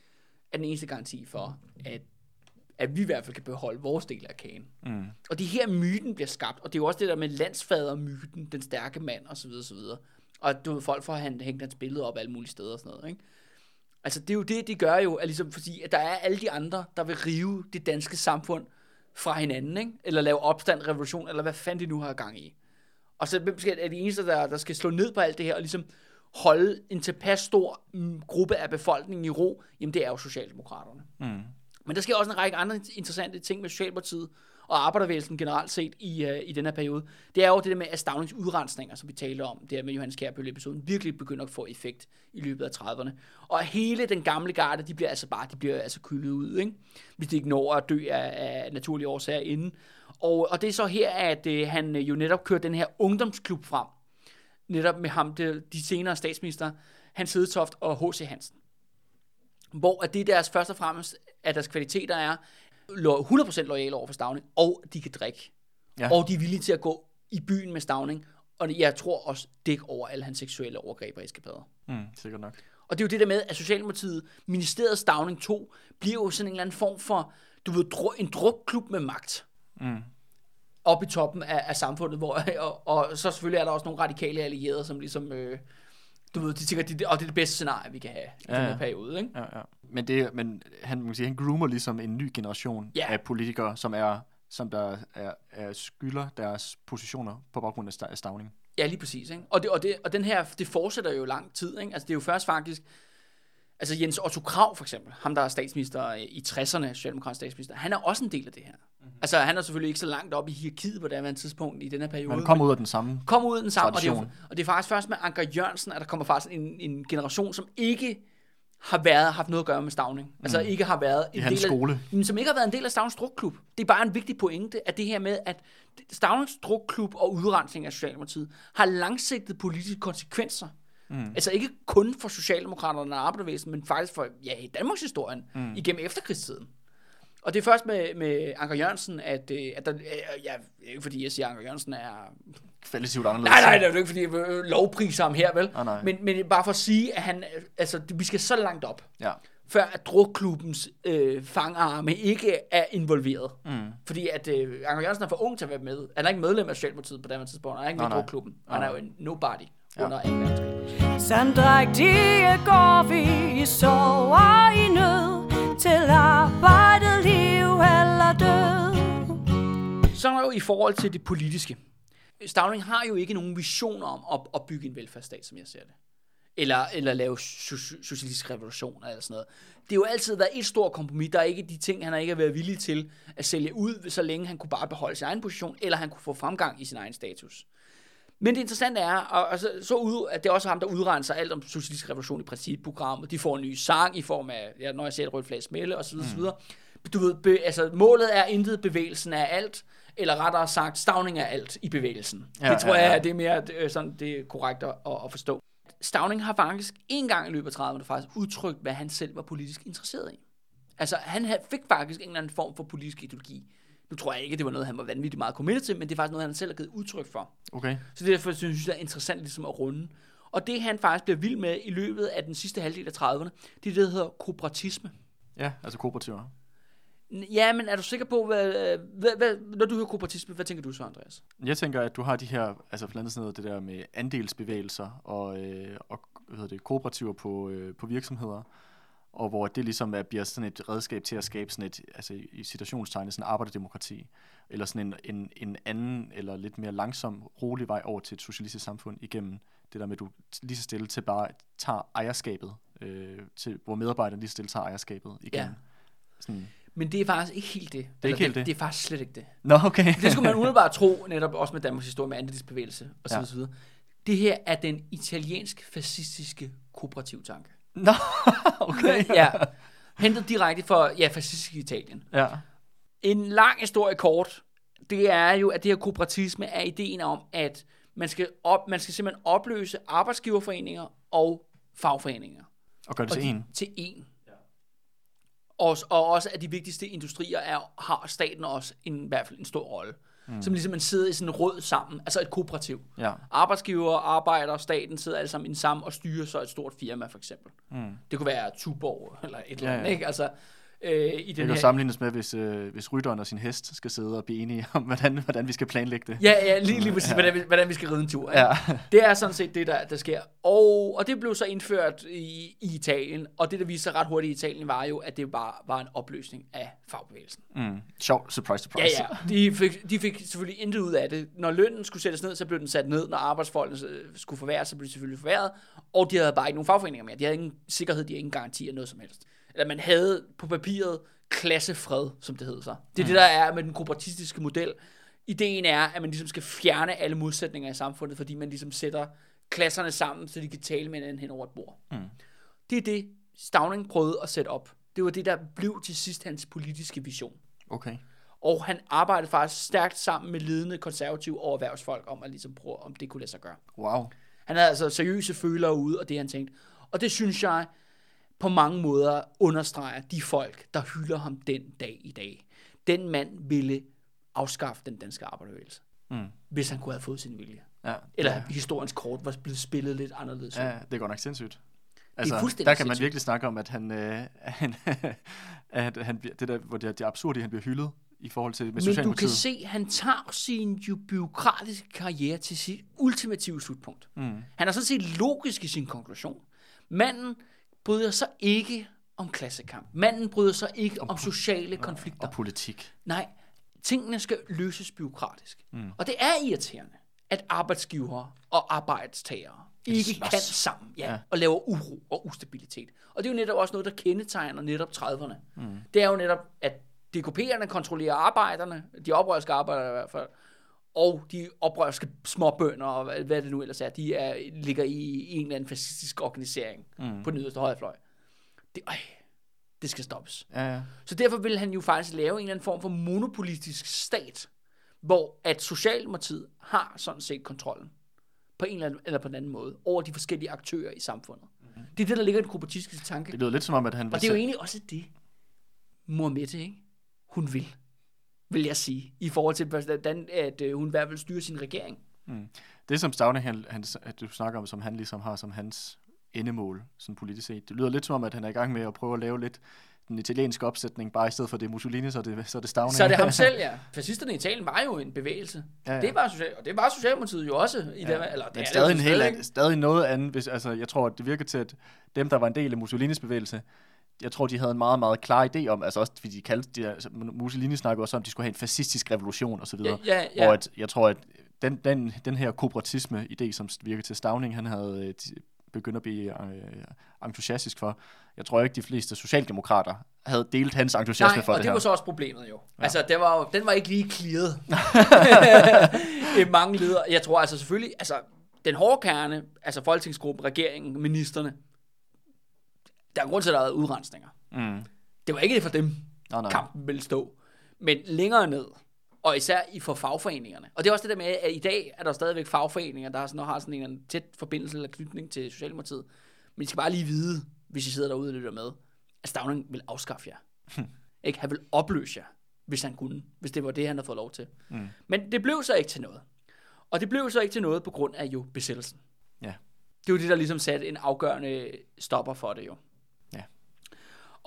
er den eneste garanti for, at, at vi i hvert fald kan beholde vores del af kagen. Mm. Og det er her myten bliver skabt, og det er jo også det der med landsfadermyten, den stærke mand osv. osv. Og du ved, folk får han hængt hans billede op alle mulige steder og sådan noget, ikke? Altså det er jo det, de gør jo, at ligesom fordi, at der er alle de andre, der vil rive det danske samfund fra hinanden, ikke? Eller lave opstand, revolution, eller hvad fanden de nu har gang i. Og så hvem skal, er de eneste, der, der skal slå ned på alt det her, og ligesom holde en tilpas stor mm, gruppe af befolkningen i ro, jamen det er jo Socialdemokraterne. Mm. Men der sker også en række andre interessante ting med Socialdemokratiet og arbejdervægelsen generelt set i, uh, i den her periode. Det er jo det der med, at Stavnings udrensninger, som vi talte om, det her med Johannes Kjærbølle-episoden, virkelig begynder at få effekt i løbet af 30'erne. Og hele den gamle garde, de bliver altså bare, de bliver altså kyldet ud, ikke? hvis de ikke når at dø af, af naturlige årsager inden. Og, og det er så her, at uh, han øh, jo netop kører den her ungdomsklub frem, netop med ham, de, de senere statsminister, Hans Hedetoft og H.C. Hansen. Hvor at det deres først og fremmest, at deres kvaliteter er, lo- 100% lojale over for Stavning, og de kan drikke. Ja. Og de er villige til at gå i byen med Stavning, og jeg tror også dække over alle hans seksuelle overgreb og eskapader. Mm, sikkert nok. Og det er jo det der med, at Socialdemokratiet, Ministeriet Stavning 2, bliver jo sådan en eller anden form for, du ved, en drukklub med magt. Mm. Op i toppen af, af samfundet, hvor, og, og, så selvfølgelig er der også nogle radikale allierede, som ligesom, øh, du ved, de tænker, at det, og det er det bedste scenarie, vi kan have i Ja, den her periode, ikke? Ja, ja. Men, det, men han, man kan sige, han groomer ligesom en ny generation Ja. af politikere, som er som der er, er skylder deres positioner på baggrund af stavning. Ja, lige præcis. Ikke? Og, det, og, det, og den her, det fortsætter jo lang tid. Ikke? Altså, det er jo først faktisk... Altså Jens Otto Krav for eksempel, ham der er statsminister i 60'erne, socialdemokratisk statsminister, han er også en del af det her. Mm-hmm. Altså han er selvfølgelig ikke så langt op i hierarkiet på det her tidspunkt i den her periode. Man kommer ud af den samme. kom ud af den samme, og det, er, og det er faktisk først med Anker Jørgensen, at der kommer faktisk en, en generation, som ikke har været, haft noget at gøre med Stavning. Altså ikke har været en Mm. hans del af, skole. Men som ikke har været en del af Stavnings drukklub. Det er bare en vigtig pointe, at det her med, at Stavnings drukklub og udrensning af Socialdemokratiet har langsigtede politiske konsekvenser. Mm. Altså ikke kun for Socialdemokraterne og Arbejdervæsen, men faktisk for ja, i Danmarks historien mm. igennem efterkrigstiden. Og det er først med, med Anker Jørgensen, at, øh, at der, øh, ja, ikke fordi jeg siger, at Anker Jørgensen er Kvalitativt anderledes. Nej, nej, det er jo ikke, fordi jeg vil lovprise ham her, vel? Nej, nej. Men, men bare for at sige, at han, altså, vi skal så langt op, Ja. før at drukklubbens øh, fangarme ikke er involveret. Mm. Fordi at øh, Anker Jørgensen er for ung til at være med. Han er ikke medlem af Socialdemokratiet på det tidspunkt. Han er ikke med i Nej, nej. drukklubben. Han er jo en nobody Ja. under 2. verdenskrig. Sandrægtige går vi i sorg jo i forhold til det politiske. Stavning har jo ikke nogen visioner om at, at bygge en velfærdsstat, som jeg ser det. Eller, eller lave so- socialistisk revolution eller sådan noget. Det har jo altid været et stort kompromis. Der er ikke de ting, han har ikke været villig til at sælge ud, så længe han kunne bare beholde sin egen position, eller han kunne få fremgang i sin egen status. Men det interessante er, og, og så, så ud, at det er også ham, der udrenser alt om socialistisk revolution i principprogrammet. De får en ny sang i form af, ja, når jeg ser et rødt flag smelle, osv. Mm. osv. du ved, be, altså målet er intet, bevægelsen er alt, eller rettere sagt, stavning er alt i bevægelsen. Ja, det tror ja, jeg, ja. det er mere det, er sådan, det er korrekt at, at, forstå. Stavning har faktisk en gang i løbet af 30'erne faktisk udtrykt, hvad han selv var politisk interesseret i. Altså, han fik faktisk en eller anden form for politisk ideologi. Nu tror jeg ikke, det var noget, han var vanvittigt meget committed til, men det er faktisk noget, han selv har givet udtryk for. Okay. Så derfor synes jeg, det er interessant ligesom at runde. Og det, han faktisk bliver vild med i løbet af den sidste halvdel af 30'erne, det er det, der hedder kooperatisme. Ja, altså kooperativer. Ja, men er du sikker på, hvad, hvad, hvad, når du hører kooperatisme, hvad tænker du så, Andreas? Jeg tænker, at du har de her, altså blandt andet sådan noget, det der med andelsbevægelser og, øh, og hvad hedder det, kooperativer på, øh, på virksomheder, og hvor det ligesom er, bliver sådan et redskab til at skabe sådan et, altså i- citationstegnet, sådan arbejddemokrati, eller sådan en, en, en anden, eller lidt mere langsom, rolig vej over til et socialistisk samfund igennem det der med, at du lige så stille til bare tager ejerskabet, øh, til, hvor medarbejderne lige så stille tager ejerskabet igennem. Sådan. Men det er faktisk ikke helt det. Det er ikke helt det? Det er faktisk slet ikke det. Nå, okay. Det skulle man umiddelbart tro, netop også med Danmarks historie med andelsbevægelse og så Ja. videre. Det her er den italiensk-fascistiske kooperativtanke. Nå, okay. ja. Hentet direkte fra ja, fascistisk Italien. Ja. En lang historie kort, det er jo, at det her kooperatisme er ideen om, at man skal, op, man skal simpelthen opløse arbejdsgiverforeninger og fagforeninger. Og gør det til de- en. Til en. Og, og også at de vigtigste industrier er, har staten også en, i hvert fald en stor rolle. Mm. Som ligesom man sidder i sådan en råd sammen, altså et kooperativ. Ja. Arbejdsgiver, arbejder, staten sidder alle sammen sammen og styrer så et stort firma for eksempel. Mm. Det kunne være Tuborg eller et eller Ja, andet, ja. ikke? Altså, øh, i Det den kan her... sammenlignes med, hvis, øh, hvis rytteren og sin hest skal sidde og blive enige om, hvordan, hvordan vi skal planlægge det. Ja, ja, lige, lige præcis, hvordan, vi, hvordan vi skal ride en tur. Ja. Det er sådan set det, der, der sker. Og, og det blev så indført i, i Italien, og det, der viste sig ret hurtigt i Italien, var jo, at det bare var en opløsning af fagbevægelsen. Mm. Sjov, surprise, Ja, surprise. ja. De fik, de fik selvfølgelig intet ud af det. Når lønnen skulle sættes ned, så blev den sat ned. Når arbejdsfolkene øh, skulle forværres, så blev de selvfølgelig forværret. Og de havde bare ikke nogen fagforeninger mere. De havde ingen sikkerhed, de havde ingen garanti eller noget som helst. Eller man havde på papiret klassefred, som det hedder så. Det er mm. det, der er med den kooperatistiske model. Ideen er, at man ligesom skal fjerne alle modsætninger i samfundet, fordi man ligesom sætter klasserne sammen, så de kan tale med hinanden hen over et bord. Mm. Det er det, Stavning prøvede at sætte op. Det var det, der blev til sidst hans politiske vision. Okay. Og han arbejdede faktisk stærkt sammen med ledende konservative og erhvervsfolk om at ligesom prøve, om det kunne lade sig gøre. Wow. Han havde altså seriøse følere ude, og det han tænkte. Og det synes jeg på mange måder understreger de folk, der hylder ham den dag i dag. Den mand ville afskaffe den danske arbejderbevægelse, Mm. hvis han kunne have fået sin vilje. Ja. Eller ja. historiens kort var blevet spillet lidt anderledes. ja, det går nok sindssygt. Altså, fuldstændig der kan man sindssygt. virkelig snakke om, at han, øh, han, at han bliver- det der, hvor det er, det er absurd, at han bliver hyldet i forhold til med Men du kan se, at han tager sin jo byråkratiske karriere til sit ultimative slutpunkt. Mm. Han er sådan set logisk i sin konklusion. Manden bryder sig ikke om klassekamp. Manden bryder sig ikke om, om sociale konflikter. Og politik. Nej, tingene skal løses byråkratisk. Mm. Og det er irriterende, at arbejdsgivere og arbejdstagere ikke slås. kan sammen ja, Ja. og laver uro og ustabilitet. Og det er jo netop også noget, der kendetegner netop 30'erne. Mm. Det er jo netop, at DKP'erne kontrollerer arbejderne, de oprørske arbejdere i hvert fald, og de oprørske småbønder, og hvad, hvad det nu ellers er, de er, ligger i en eller anden fascistisk organisering mm. på den yderste højrefløj. Det, øj, det skal stoppes. Ja, ja. Så derfor vil han jo faktisk lave en eller anden form for monopolistisk stat, hvor at Socialdemokratiet har sådan set kontrollen på en eller, anden, eller på en anden måde over de forskellige aktører i samfundet. Mm-hmm. Det er det, der ligger i den kooperatistiske tanke. Det lyder lidt som om, at han Og vil det er jo egentlig også det, mor Mette, ikke? hun vil, vil jeg sige, i forhold til, hvordan at, øh, hun i hvert fald styrer sin regering. Det som Stavning, han, han, at du snakker om, som han ligesom har som hans endemål, sådan politisk set. Det lyder lidt som om, at han er i gang med at prøve at lave lidt den italienske opsætning, bare i stedet for det Mussolini, så er det, så er det Stavning. Så er det ham selv, ja. Fascisterne i Italien var jo en bevægelse. Ja, Ja. Det var social, og det var Socialdemokratiet jo også. I Ja, det, eller, det Men er stadig, det en an- stadig noget andet. Hvis, altså, jeg tror, at det virker til, at dem, der var en del af Mussolinis bevægelse, jeg tror, de havde en meget, meget klar idé om, altså også, fordi de kaldte, de, altså, Mussolini snakkede også om, at de skulle have en fascistisk revolution osv., Ja, ja, ja. hvor at, jeg tror, at den, den, den her kooperatisme-idé, som virker til Stavning, han havde øh, de- begyndt at blive øh, entusiastisk for, jeg tror ikke, de fleste socialdemokrater havde delt hans entusiasme Nej, for og det, det, her. var så også problemet jo. Ja. Altså, det var, den var ikke lige clearet. I mange ledere. Jeg tror altså selvfølgelig, altså den hårde kerne, altså folketingsgruppen, regeringen, ministerne, der er grund til, at der har været udrensninger. Mm. Det var ikke det for dem. Nå, nej. kampen vil stå. Men længere ned, og især i for fagforeningerne. Og det er også det der med, at i dag er der stadigvæk fagforeninger, der har sådan, har sådan en eller anden tæt forbindelse eller knytning til Socialdemokratiet. Men I skal bare lige vide, hvis I sidder derude og lytter med, at Stavning vil afskaffe jer. ikke? Han vil opløse jer, hvis han kunne. Hvis det var det, han havde fået lov til. Mm. Men det blev så ikke til noget. Og det blev så ikke til noget på grund af jo besættelsen. Ja. Det var det, der ligesom satte en afgørende stopper for det jo.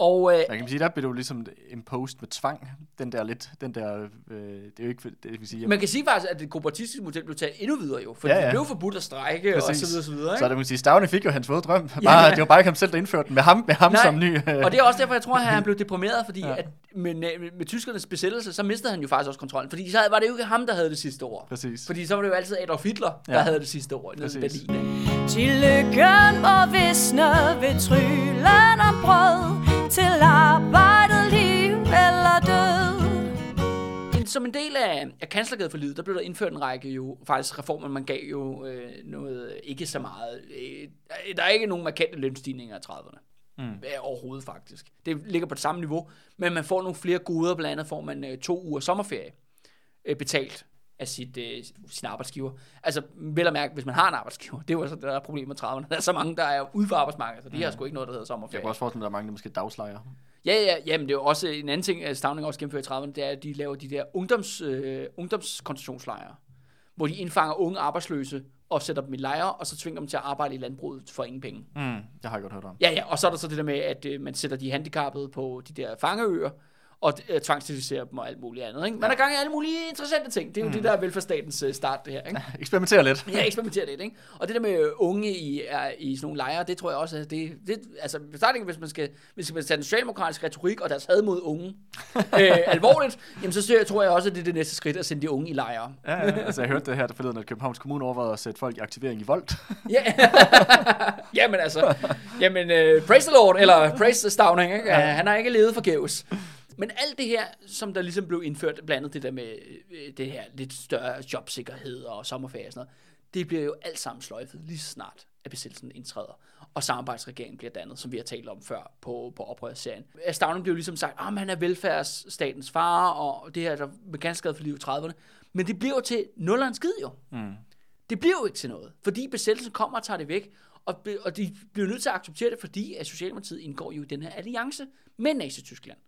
Og øh, Man kan sige, der blev det jo ligesom en post med tvang. Den der lidt, den der, øh, det er jo ikke, det vil sige, man kan sige faktisk, at det kooperatistiske model blev taget endnu videre jo. For Ja, ja, det blev forbudt at strække og så Præcis. videre, så videre. Så Ikke? det må sige, Stavne fik jo hans våde drøm. Bare, ja. Det var bare ikke ham selv, der indførte den med ham, med ham Nej, som ny. Øh, Og det er også derfor, jeg tror, at han blev deprimeret, fordi Ja. at med, med, med tyskernes besættelse, så mistede han jo faktisk også kontrollen. Fordi så var det jo ikke ham, der havde det sidste ord. Præcis. Fordi så var det jo altid Adolf Hitler, der Ja. havde det sidste ord i Præcis. Berlin. Til lykken må visne ved tryllen om brød Til arbejdet liv eller død Som en del af, af kanslergadeforliget, der blev der indført en række jo, faktisk reformer, man gav jo øh, noget, ikke så meget. Øh, der er ikke nogen markante lønstigninger i 30'erne. Mm. Overhovedet faktisk. Det ligger på det samme niveau, men man får nogle flere goder, blandt andet får man øh, to uger sommerferie øh, betalt af sit, øh, sin arbejdsgiver. Altså, vel at mærke, hvis man har en arbejdsgiver, det er jo altså det, der er problemet med 30'erne. Der er så mange, der er ude for arbejdsmarkedet, så de har sgu ikke noget, der hedder Jeg sommerferie. kan også forestille mig, at der er mange, der måske dagslejer. Ja, ja, ja, men det er jo også en anden ting, at Stavning også gennemfører i 30'erne, det er, at de laver de der ungdoms, øh, ungdomskoncentrationslejre, hvor de indfanger unge arbejdsløse og sætter dem i lejre, og så tvinger dem til at arbejde i landbruget for ingen penge. Mm, det har jeg godt hørt om. Ja, ja, og så er der så det der med, at øh, man sætter de handicappede på de der fangeøer, og øh, tvangssteriliserer dem og alt muligt andet. Ikke? Man er gang i alle mulige interessante ting. Det er jo mm. det, der er velfærdsstatens øh, start, det her. Ikke? Eksperimentere lidt. Ja, eksperimentere lidt, ikke? Og det der med øh, unge i, er, i sådan nogle lejre, det tror jeg også, at det, det altså, starting, hvis man skal, hvis man skal tage den socialdemokratiske retorik og deres had mod unge øh, alvorligt, jamen så ser- tror jeg også, at det er det næste skridt at sende de unge i lejre. Ja, ja, altså jeg hørte det her der forleden, at Københavns Kommune overvejede at sætte folk i aktivering i voldt. Ja, jamen altså, jamen, uh, praise the Lord, eller praise the Stavning, ikke? Ja. Han har ikke levet forgæves. Men alt det her, som der ligesom blev indført, blandt andet det der med øh, det her lidt større jobsikkerhed og sommerferie og sådan noget, det bliver jo alt sammen sløjfet lige snart, at besættelsen indtræder, og samarbejdsregeringen bliver dannet, som vi har talt om før på, på oprørsserien. Stavning blev ligesom sagt, at han er velfærdsstatens far, og det her der med ganske for liv i 30'erne. Men det bliver jo til nul og en skid jo. Mm. Det bliver jo ikke til noget, fordi besættelsen kommer og tager det væk, og, og de bliver nødt til at acceptere det, fordi at Socialdemokratiet indgår jo i den her alliance med Nazi-Tyskland,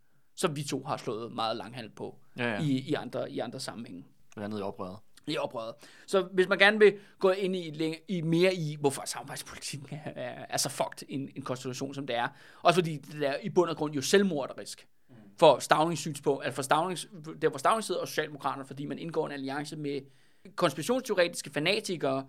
som vi to har slået meget langhandel på Ja, ja. I, i, andre, i andre sammenhænge Blandt andet i oprøret. i oprøret. Så hvis man gerne vil gå ind i, i mere i, hvorfor samarbejdspolitikken er, er, er så fucked en, en konstitution, som det er. Også fordi det er i bund og grund jo selvmorderisk for Stavnings synspunkt, altså for Stavnings, der hvor Stavnings sidder og Socialdemokraterne, fordi man indgår en alliance med konspirationsteoretiske fanatikere,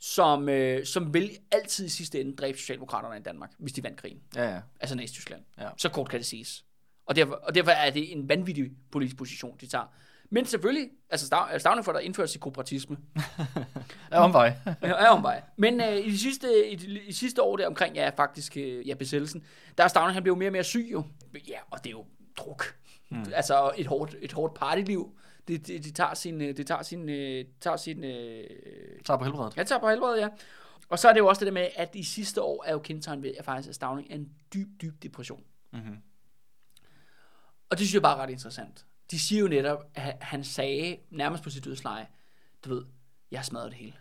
som, øh, som vil altid i sidste ende dræbe Socialdemokraterne i Danmark, hvis de vandt krigen. Ja, ja. Altså Nazi-Tyskland. Ja. Så kort kan det siges. Og derfor, og derfor er det en vanvittig politisk position, de tager. Men selvfølgelig, altså Stav- Stavning får der indført sig kooperatisme. Ja, omvej. er omvej. Men øh, i, de sidste, i, de, i sidste år der omkring, ja, faktisk, øh, ja, besættelsen, der er Stavning, han blev mere og mere syg jo. Ja, og det er jo druk. Mm. Altså et hårdt, et hårdt partyliv. Det, det, det tager sin, øh, det tager sin, øh, tager sin, øh, Tager på helbredet. han tager på helvede, ja. Og så er det jo også det der med, at de sidste år er jo kendetegn ved, at faktisk at Stavning er en dyb, dyb depression. Mhm. Og det synes jeg bare er ret interessant. De siger jo netop, at han sagde nærmest på sit dødsleje, du ved, jeg smadrede det hele.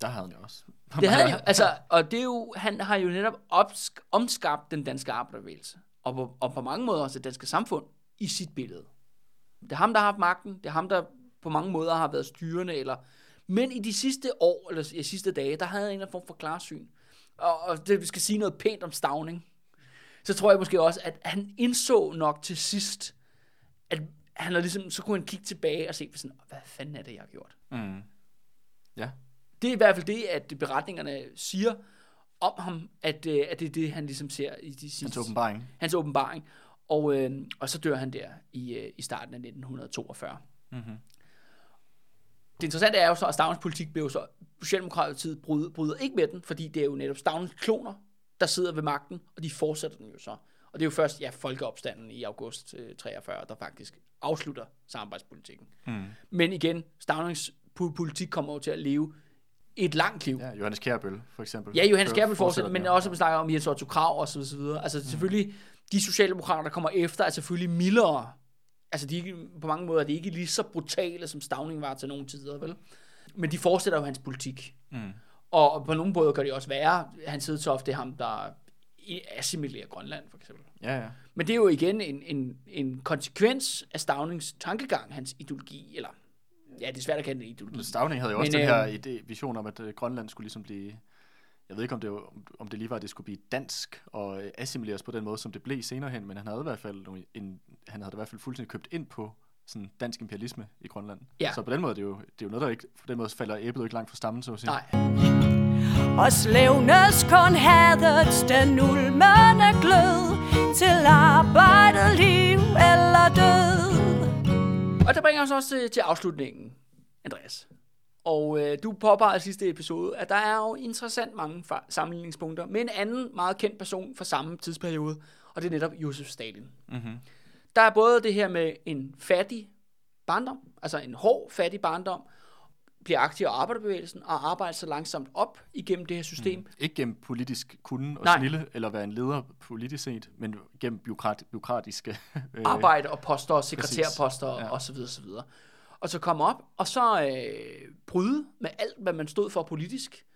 Der havde han jo også. Det havde han jo, altså, og det er jo, han har jo netop opsk- omskabt den danske arbejderbevægelse, og på, og på mange måder også det danske samfund, i sit billede. Det er ham, der har haft magten, det er ham, der på mange måder har været styrende, eller, men i de sidste år, eller i de sidste dage, der havde han en eller anden form for klarsyn. Og, og det vi skal sige noget pænt om Stavning, så tror jeg måske også, at han indså nok til sidst, at han har ligesom, så kunne han kigge tilbage og se, sådan, hvad fanden er det, jeg har gjort? Mm. Ja. Det er i hvert fald det, at beretningerne siger om ham, at, øh, at det er det, han ligesom ser i de sidste... Hans åbenbaring. Hans åbenbaring. Og, øh, og så dør han der i, øh, i starten af 1942. Mhm. Det interessante er jo så, at Stavnings politik blev så, Socialdemokratiet bryder, bryder ikke med den, fordi det er jo netop Stavnings kloner, der sidder ved magten, og de fortsætter den jo så. Og det er jo først, ja, folkeopstanden i august øh, 43, der faktisk afslutter samarbejdspolitikken. Mm. Men igen, Stavnings po- politik kommer jo til at leve et langt liv. Ja, Johannes Kjærbøl, for eksempel. Ja, Johannes Fører- Kjærbøl fortsætter, men også, vi snakker om Jens Otto Krav og så, videre. Altså Mm. selvfølgelig, de socialdemokrater, der kommer efter, er selvfølgelig mildere. Altså, de på mange måder er de ikke lige så brutale, som Stavning var til nogle tider, vel? Men de fortsætter jo hans politik. Mm. Og på nogle måder gør det også værre. Hans Hedtoft, det er ham, der assimilerer Grønland, for eksempel. Ja, ja. Men det er jo igen en, en, en konsekvens af Stavnings tankegang, hans ideologi, eller ja, det er svært at kalde det ideologi. Stavning havde jo også Men, den her øhm, idé, vision om, at øh, Grønland skulle ligesom blive... Jeg ved ikke, om det, var, om det lige var, at det skulle blive dansk og øh, assimileres på den måde, som det blev senere hen, men han havde i hvert fald, en, han havde i hvert fald fuldstændig købt ind på sådan dansk imperialisme i Grønland. Ja. Så på den måde, det er jo, det er jo noget, der ikke, på den måde falder æblet ikke langt fra stammen, så at sige. Nej, Og slævnes kun hadets den ulmende glød Til arbejdet, liv eller død Og der bringer os også til, til afslutningen, Andreas. Og øh, du påpegede i sidste episode, at der er jo interessant mange fa- sammenligningspunkter med en anden meget kendt person fra samme tidsperiode, og det er netop Josef Stalin. Mm-hmm. Der er både det her med en fattig barndom, altså en hård, fattig barndom, bliver aktiv i arbejderbevægelsen og arbejder sig langsomt op igennem det her system. Mm. Ikke gennem politisk kunde og Nej. snille, eller være en leder politisk set, men gennem byråkrat, byråkratiske... Øh, arbejde og poster, og sekretærposter Ja. og så videre, så videre. Og så komme op, og så øh, bryde med alt, hvad man stod for politisk,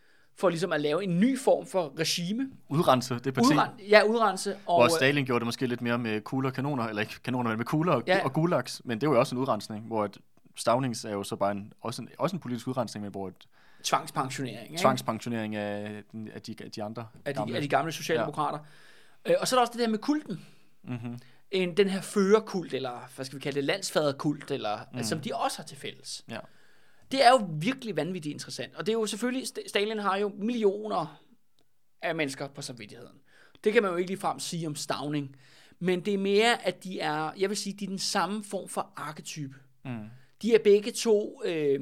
for ligesom at lave en ny form for regime. Udrense det parti. Udren, ja, udrense. Og, Hvor øh, Stalin gjorde det måske lidt mere med kugler og kanoner, eller ikke kanoner, men med kugler og, Ja. og gulags. Men det var jo også en udrensning, hvor et Stavnings er jo så bare en, også, en, også en politisk udrensning, men hvor et tvangspensionering ikke? tvangspensionering af, af, de, af de andre af, de, gamle. af de gamle socialdemokrater. Ja. Øh, og så er der også det der med kulten. Mm-hmm. En, den her førerkult, eller hvad skal vi kalde det, landsfaderkult, eller, mm. som de også har til fælles. Ja. Det er jo virkelig vanvittigt interessant. Og det er jo selvfølgelig, St- Stalin har jo millioner af mennesker på samvittigheden. Det kan man jo ikke ligefrem sige om Stavning. Men det er mere, at de er, jeg vil sige, de er den samme form for arketype. Mm. De er begge to øh,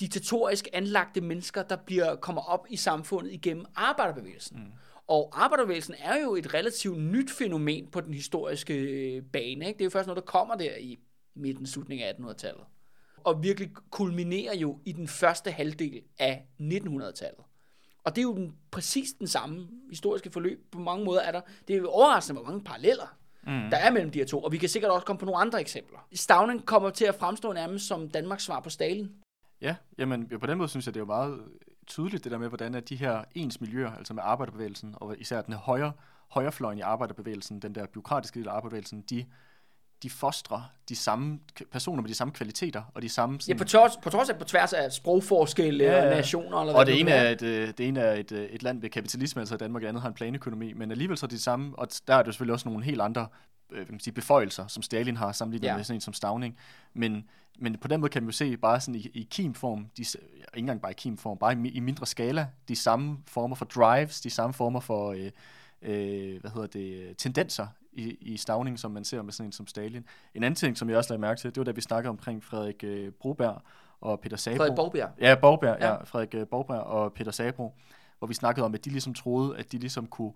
diktatorisk anlagte mennesker, der bliver kommer op i samfundet igennem arbejderbevægelsen. Mm. Og arbejderbevægelsen er jo et relativt nyt fænomen på den historiske øh, bane. Ikke? Det er jo først noget, der kommer der i midten, slutningen af 1800-tallet. Og virkelig kulminerer jo i den første halvdel af 1900-tallet. Og det er jo den, præcis den samme historiske forløb. På mange måder er der, det er jo overraskende, hvor mange paralleller mm. der er mellem de her to. Og vi kan sikkert også komme på nogle andre eksempler. Stavning kommer til at fremstå nærmest som Danmarks svar på Stalin. Ja, jamen på den måde synes jeg, det er jo meget tydeligt det der med, hvordan at de her ens miljøer, altså med arbejderbevægelsen, og især den højre, højrefløjen i arbejderbevægelsen, den der byråkratiske del af arbejderbevægelsen, de, de fostrer de samme personer med de samme kvaliteter, og de samme... Ja, Sådan, på, trods, på trods af på tværs af sprogforskelle ja, Ja, ja. ja. nationer. Eller og hvad det ene, er et, øh, det ene er et, øh, et land med kapitalisme, altså Danmark, og det andet har en planøkonomi, men alligevel så er det de samme, og der er det selvfølgelig også nogle helt andre øh, hvad kan man sige, beføjelser, som Stalin har sammenlignet Ja. ja. med sådan en som Stavning. Men, men på den måde kan man jo se bare sådan i, i kimform, de, ikke engang bare i kimform, bare i, i mindre skala, de samme former for drives, de samme former for øh, øh, hvad hedder det, tendenser i, i Stavning, som man ser med sådan en som Stalin. En anden ting, som jeg også lagde mærke til, det var da vi snakkede omkring Frederik øh, Broberg og Peter Sabro. Frederik Borgbjerg. Ja, Borgberg, Ja. ja. Frederik øh, Borgberg og Peter Sabro, hvor vi snakkede om, at de ligesom troede, at de ligesom kunne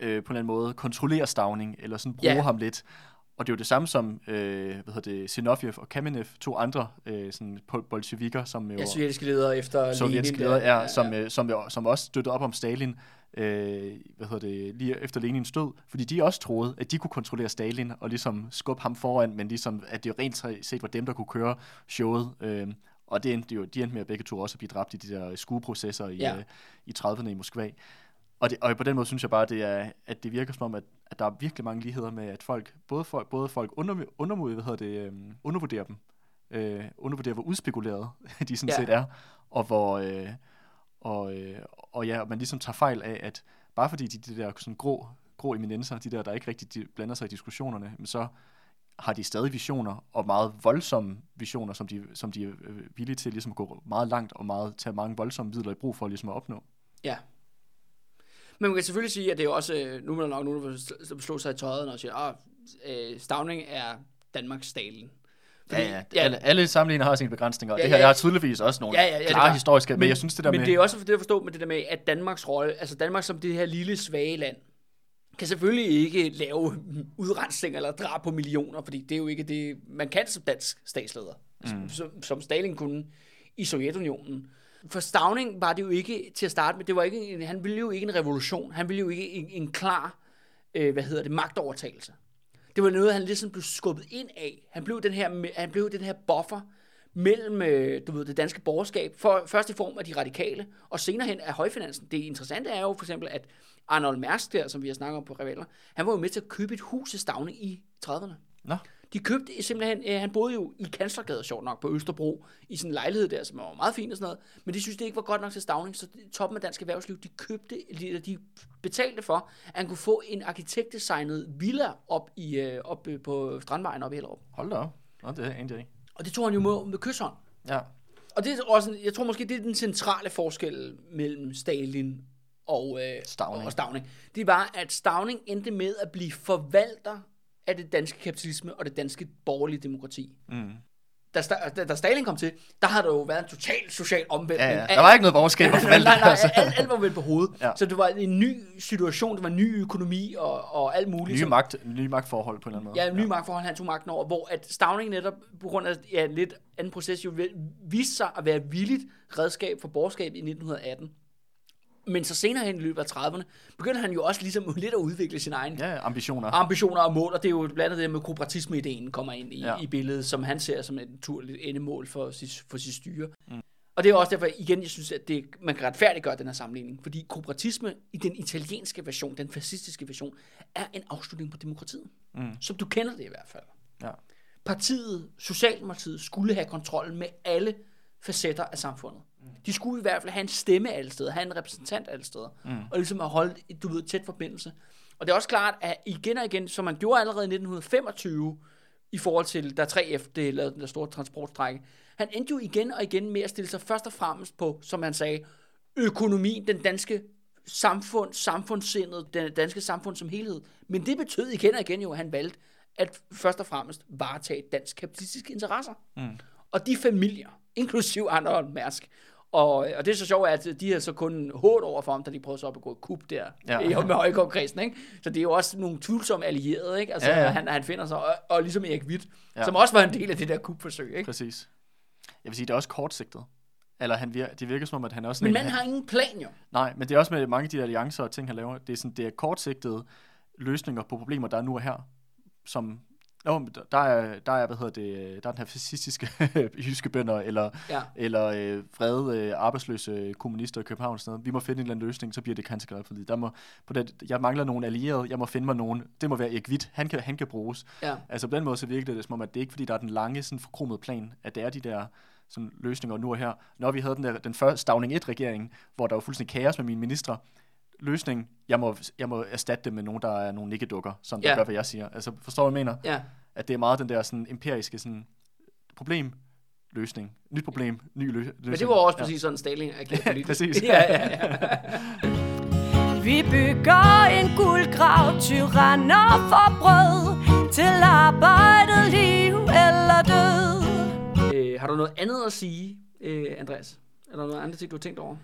øh, på en eller anden måde kontrollere Stavning, eller sådan bruge ja. ham lidt. Og det er jo det samme som, øh, hvad hedder det, Zinoviev og Kamenev, to andre øh, sådan bolsjevikker, som jo Ja, sovjetiske ledere efter sovjetiske Lenin. ledere der. er, som, øh, som, jo- som også støttede op om Stalin, øh, hvad hedder det, lige efter Lenins død, fordi de også troede, at de kunne kontrollere Stalin og ligesom skubbe ham foran, men ligesom, at det jo rent set var dem, der kunne køre showet. Øh, og det endte jo, de endte med at begge to også at blive dræbt i de der skueprocesser i, Ja. ja. øh, i 30'erne i Moskva. Og, det, og på den måde synes jeg bare, det er, at det virker som om, at, at der er virkelig mange ligheder med, at folk, både folk, både folk under, undermod, hvad hedder det, um, undervurderer dem, øh, undervurderer, hvor udspekuleret de sådan Ja. set er, og hvor, øh, og, øh, og ja, man ligesom tager fejl af, at bare fordi de, de der sådan grå, grå eminenser, de der, der ikke rigtig de blander sig i diskussionerne, men så har de stadig visioner, og meget voldsomme visioner, som de, som de er øh, villige til ligesom at gå meget langt, og meget, tage mange voldsomme midler i brug for ligesom at opnå. Ja. Men man kan selvfølgelig sige, at det er jo også, øh, nu er der nok nogen, der slå sig i tøjet og siger, at øh, Stavning er Danmarks Stalin. Fordi- Ja, ja, alle, alle sammenligninger har sine begrænsninger, og Ja, ja, det her ja. jeg har tydeligvis også nogle Ja, ja, ja, ja, ja, det klare historiske, men, Men- men jeg synes det der Men med... det er også for det at forstå med det der med, at Danmarks rolle, altså Danmark som det her lille svage land, kan selvfølgelig ikke lave udrensning eller drab på millioner, fordi det er jo ikke det, man kan som dansk statsleder, mm. som, som Stalin kunne i Sovjetunionen. For Stavning var det jo ikke til at starte med, det var ikke, en- han ville jo ikke en revolution, han ville jo ikke en, en klar øh, hvad hedder det, magtovertagelse. Det var noget, han ligesom blev skubbet ind af. Han blev den her, han blev den her buffer mellem øh, du ved, det danske borgerskab, for, først i form af de radikale, og senere hen af højfinansen. Det interessante er jo for eksempel, at Arnold Mærsk der, som vi har snakket om på Rivaler, han var jo med til at købe et hus i Stavning i 30'erne. Nå, de købte simpelthen, øh, han boede jo i Kanslergade, sjovt nok, på Østerbro, i sådan en lejlighed der, som var meget fin og sådan noget, men de synes, det ikke var godt nok til Stavning, så toppen af dansk erhvervsliv, de købte, eller de betalte for, at han kunne få en arkitektdesignet villa op, i, øh, op øh, på Strandvejen op i Hellerup. hold da op. Nå, det er egentlig ikke. Og det tog han jo med, med kysshånd. Ja. Og det er også, jeg tror måske, det er den centrale forskel mellem Stalin og, øh, Stauning. og Stavning. Det var, at Stavning endte med at blive forvalter af det danske kapitalisme og det danske borgerlige demokrati. Mm. Da, da, da Stalin kom til, der har der jo været en total social omvæltning. Ja, ja. Der var ikke noget borgerskab nej, nej, nej, altså. alt, alt var vendt på hovedet. Ja. Så det var en ny situation, det var en ny økonomi og, og alt muligt. Nye, som- magt, nye magtforhold på en eller anden måde. Ja, en ny magtforhold, han tog magten over, hvor at Stavning netop på grund af ja, en lidt anden proces jo viste sig at være villigt redskab for borgerskab i 1918. Men så senere hen i løbet af 30'erne, begyndte han jo også ligesom lidt at udvikle sin egen Ja, ambitioner. ambitioner og mål, og det er jo blandt andet det med kooperatisme-ideen kommer ind i, ja. i billedet, som han ser som et naturligt endemål for sit, for sit styre. Mm. Og det er også derfor, igen, jeg synes, at det, man kan retfærdiggøre den her sammenligning, fordi kooperatisme i den italienske version, den fascistiske version, er en afslutning på demokratiet. Mm. Som du kender det i hvert fald. Ja. Partiet, Socialdemokratiet, skulle have kontrollen med alle facetter af samfundet. De skulle i hvert fald have en stemme alle steder, have en repræsentant alle steder, mm. og ligesom have holdt, du ved, tæt forbindelse. Og det er også klart, at igen og igen, som man gjorde allerede i 1925, i forhold til, da 3F det lavede den der store transportstrække, han endte jo igen og igen med at stille sig først og fremmest på, som han sagde, økonomi, den danske samfund, samfundssindet, den danske samfund som helhed. Men det betød igen og igen jo, at han valgte at først og fremmest varetage dansk kapitalistiske interesser. Mm. Og de familier, inklusiv Arnold Mærsk, og, og det er så sjovt, at de har så kun hårdt over for ham, da de prøvede så op at gå et kup der Ja. ja. med Højgaard-kredsen, ikke? Så det er jo også nogle tvivlsomme allierede, ikke? Altså, Ja, ja. Han, han finder sig, og, og ligesom Erik Witt, Ja. som også var en del af det der kupforsøg, ikke? Præcis. Jeg vil sige, det er også kortsigtet. Eller han vir- det virker som om, at han også... Men en- manden har ingen plan, jo. Nej, men det er også med mange af de alliancer og ting, han laver. Det er, sådan, det er kortsigtede løsninger på problemer, der er nu og her. Som, men der- er, der er, hvad hedder det, der er den her fascistiske jyske bønder, eller, Ja. eller øh, vrede øh, arbejdsløse kommunister i København og sådan noget. Vi må finde en eller anden løsning, så bliver det kanskeret Der må, på det, jeg mangler nogen allierede, jeg må finde mig nogen. Det må være Erik Witt, han kan, han kan bruges. Ja. Altså på den måde så virker det som om, at det ikke fordi, der er den lange, sådan forkromede plan, at det er de der sådan, løsninger nu og her. Når vi havde den, der, den første Stavning 1-regering, hvor der var fuldstændig kaos med mine ministre, løsning, jeg må, jeg må erstatte det med nogen, der er nogle nikkedukker, som der Ja. gør, hvad jeg siger. Altså forstår du, hvad jeg mener? Ja. At det er meget den der sådan empiriske sådan, problem, løsning. Nyt problem, ny lø- løsning. Men det var også præcis sådan, Stalin agerede politisk. præcis. ja, ja, ja. Vi bygger en guldgrav, tyranner for brød, til arbejdet, liv eller død. Øh, har du noget andet at sige, øh, Andreas? Er der noget andet ting, du har tænkt over?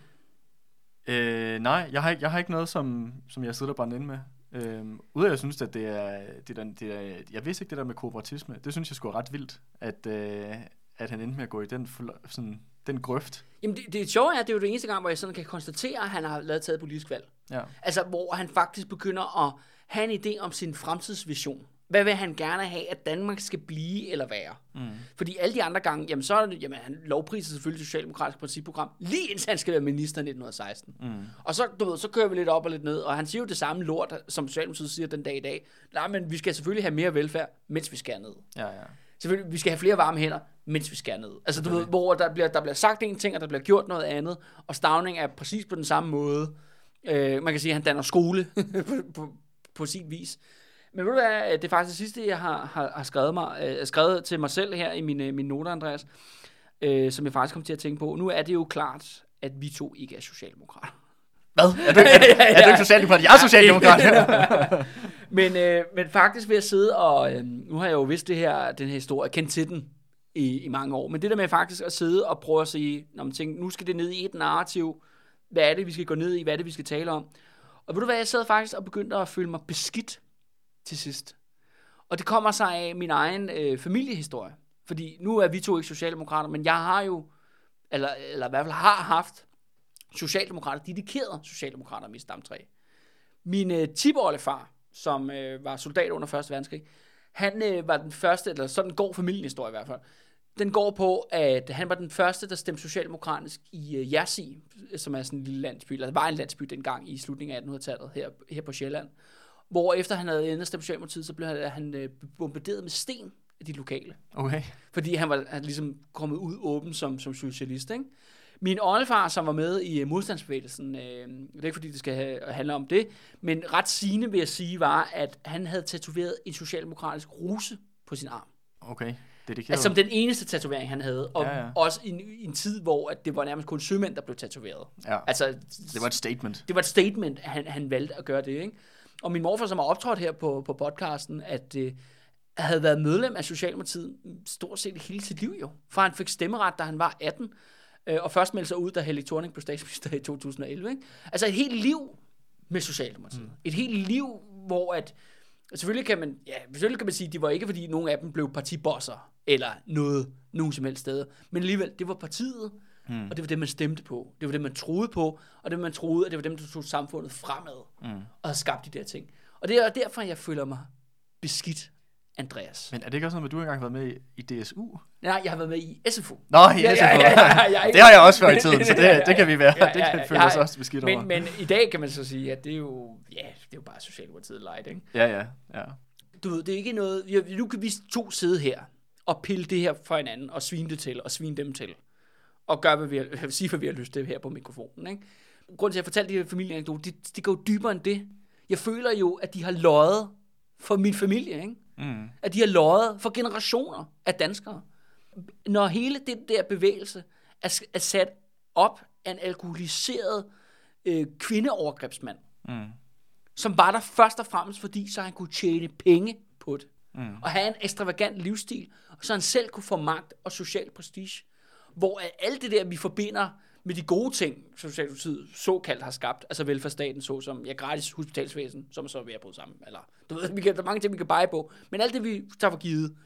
Øh, nej, jeg har, ikke, jeg har ikke noget, som, som jeg sidder og brænder ind med. Øh, Udover jeg synes, at det er, det, er, det er, jeg vidste ikke det der med kooperatisme. Det synes jeg skulle ret vildt, at, øh, at han endte med at gå i den, sådan, den grøft. Jamen, det, det sjove er, at det er jo det eneste gang, hvor jeg sådan kan konstatere, at han har lavet taget et politisk valg. Ja. Altså, hvor han faktisk begynder at have en idé om sin fremtidsvision. Hvad vil han gerne have, at Danmark skal blive eller være? Mm. Fordi alle de andre gange, jamen så er det, jamen, han lovpriser selvfølgelig det socialdemokratiske principprogram, lige indtil han skal være minister i 1916. Mm. Og så, du ved, så kører vi lidt op og lidt ned, og han siger jo det samme lort, som Socialdemokratiet siger den dag i dag. Nej, men vi skal selvfølgelig have mere velfærd, mens vi skærer ned. Ja, ja. Selvfølgelig, vi skal have flere varme hænder, mens vi skærer ned. Altså, du ved, hvor der bliver, der bliver sagt en ting, og der bliver gjort noget andet, og Stavning er præcis på den samme måde. Øh, man kan sige, at han danner skole på, på, på sin vis. Men ved du hvad, det er faktisk det sidste, jeg har, har, har skrevet, mig, øh, skrevet til mig selv her i mine, mine noter, Andreas, øh, som jeg faktisk kom til at tænke på. Nu er det jo klart, at vi to ikke er socialdemokrater. Hvad? Er du, er, er, er du ikke socialdemokrat? Jeg er socialdemokrat. Men, øh, men faktisk ved at sidde og, øh, nu har jeg jo vidst det her, den her historie, kendt til den i, i mange år, men det der med faktisk at sidde og prøve at sige, når man tænker, nu skal det ned i et narrativ, hvad er det, vi skal gå ned i, hvad er det, vi skal tale om. Og ved du hvad, jeg sad faktisk og begyndte at føle mig beskidt til sidst. Og det kommer sig af min egen øh, familiehistorie. Fordi nu er vi to ikke socialdemokrater, men jeg har jo, eller, eller i hvert fald har haft socialdemokrater, dedikerede socialdemokrater i mit stamtræ. Min øh, tiboldefar, som øh, var soldat under 1. verdenskrig, han øh, var den første, eller sådan går familiehistorie i hvert fald, den går på, at han var den første, der stemte socialdemokratisk i øh, Jersi, som er sådan en lille landsby, eller var en landsby dengang i slutningen af 1800-tallet her, her på Sjælland. Hvor efter han havde endet stemt Socialdemokratiet, så blev han, han øh, bombarderet med sten af de lokale. Okay. Fordi han var han ligesom kommet ud åben som, som socialist, ikke? Min oldefar, som var med i øh, modstandsbevægelsen, øh, det er ikke fordi, det skal have, handle om det, men ret sigende vil jeg sige, var, at han havde tatoveret en socialdemokratisk ruse på sin arm. Okay. Dedikeret. Altså som den eneste tatovering, han havde. Og Ja, ja. også i en, i en tid, hvor at det var nærmest kun sømænd, der blev tatoveret. Ja. Altså, Det var et statement. det var et statement, at han, han valgte at gøre det. Ikke? Og min morfar, som har optrådt her på, på podcasten, at øh, havde været medlem af Socialdemokratiet stort set hele sit liv jo. For han fik stemmeret, da han var 18, øh, og først meldte sig ud, da Helle Thorning blev statsminister i 2011. Ikke? Altså et helt liv med Socialdemokratiet. Mm. Et helt liv, hvor at, selvfølgelig kan man, ja, selvfølgelig kan man sige, at det var ikke, fordi nogen af dem blev partibosser, eller noget, nogen som helst steder. Men alligevel, det var partiet, mm. og det var det, man stemte på. Det var det, man troede på, og det, man troede, at det var dem, der tog samfundet fremad, mm. og havde skabt de der ting. Og det er derfor, jeg føler mig beskidt, Andreas. Men er det ikke også noget at du engang har været med i DSU? Nej, jeg har været med i SFO. Nå, i Ja, ja, SFO. ja, ja, ja, ja. Det har jeg også før i tiden, så det, det kan vi være. Ja, ja, Det kan ja, føle os også beskidt over. men, men i dag kan man så sige, at det er jo, ja, det er jo bare Socialdemokratiet light, ikke? Ja, ja, ja. du ved, det er ikke noget, nu kan vi to sidde her og pille det her fra hinanden, og svine det til, og svine dem til, og gøre, hvad vi har, sige, hvad vi har lyst til her på mikrofonen, ikke? Grunden til, at jeg fortalte de her familieanekdoter, det, det går jo dybere end det. Jeg føler jo, at de har løjet for min familie, ikke? Mm. At de har løjet for generationer af danskere. Når hele den der bevægelse er, er sat op af en alkoholiseret øh, kvindeovergrebsmand, Mm. som var der først og fremmest, fordi så han kunne tjene penge på det. Mm. Og have en ekstravagant livsstil, og så han selv kunne få magt og social prestige. Hvor alt det der, vi forbinder med de gode ting, som Socialdemokratiet såkaldt har skabt, altså velfærdsstaten, såsom ja, gratis hospitalsvæsen, som er så ved at bryde sammen. Eller, du ved, vi kan, der er mange ting, vi kan beje på. Men alt det, vi tager for givet,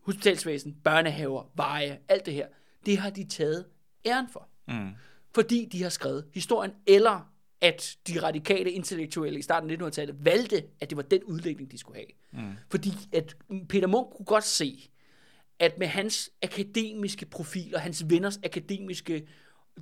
hospitalsvæsen, børnehaver, veje, alt det her, det har de taget æren for Mm. fordi de har skrevet historien, eller at de radikale intellektuelle i starten af 1900-tallet valgte, at det var den udlægning, de skulle have. Mm. Fordi at Peter Munk kunne godt se, at med hans akademiske profil og hans venners akademiske,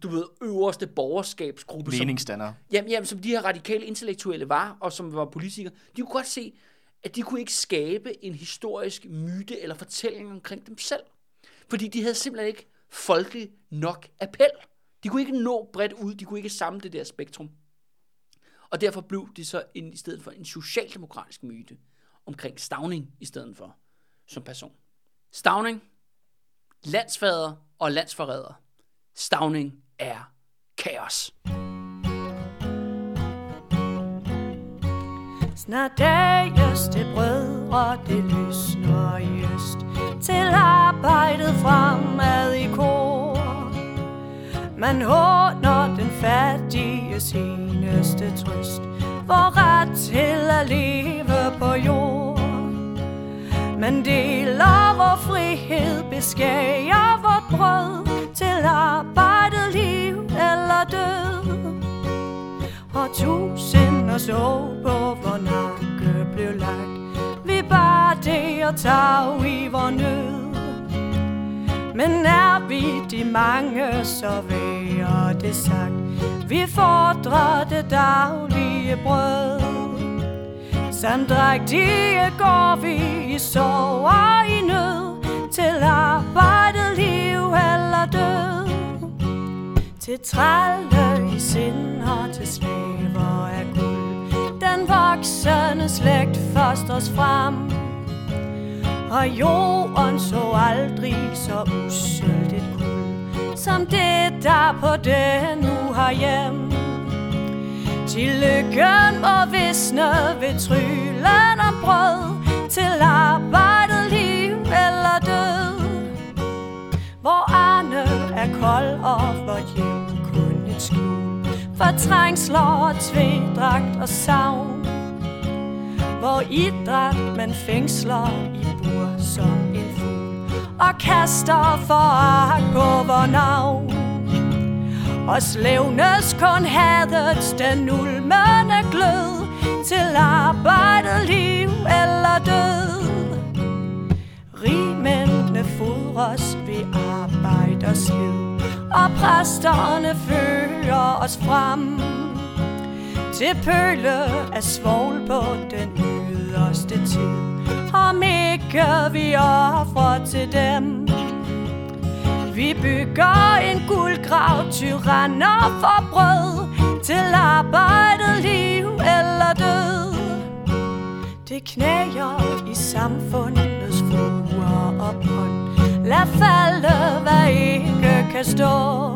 du ved, øverste borgerskabsgruppe, som, Meningsdanner. jamen, jamen, som de her radikale intellektuelle var, og som var politikere, de kunne godt se, at de kunne ikke skabe en historisk myte eller fortælling omkring dem selv. Fordi de havde simpelthen ikke folkelig nok appel. De kunne ikke nå bredt ud, de kunne ikke samle det der spektrum. Og derfor blev det så en, i stedet for en socialdemokratisk myte omkring Stavning i stedet for som person. Stavning, landsfader og landsforræder. Stavning er kaos. Snart dages det og det lysner i øst Til arbejdet fremad i kor Man håner den fattige eneste trøst For ret til at leve på jord man deler vor frihed, beskærer vort brød Til arbejdet, liv eller død. Og tusinders så på vor nakke blev lagt. Vi bar det og tag i vor nød. Men er vi de mange, så værer det sagt. Vi fordrer det daglige brød. Sandrægtige går vi i sorg og i nød Til arbejde, liv eller død. Til trælle i sind og til slaver af guld. Den voksende slægt først os frem. Og jorden så aldrig så usøldt et Som det der på det nu har hjem. Til lykken må visne ved tryllen om brød. Til arbejdet, liv eller død. Hvor Arne er kold og vort hjem kun et skjul. For trængsler og tvedragt og savn. Hvor idræt man fængsler i bur som en fugl. Og kaster foragt på vor navn. Og slevnes kun hadets den ulmende glød til arbejdet, liv eller død. Rigmændene fodres ved arbejde og og præsterne fører os frem til pøle af svogl på den yderste tid. Om ikke vi offrer til dem, vi bygger en guldgrav, tyranner for brød Til arbejdet, liv eller død. Det knager i samfundets fruer og bånd Lad falde, hvad ikke kan stå.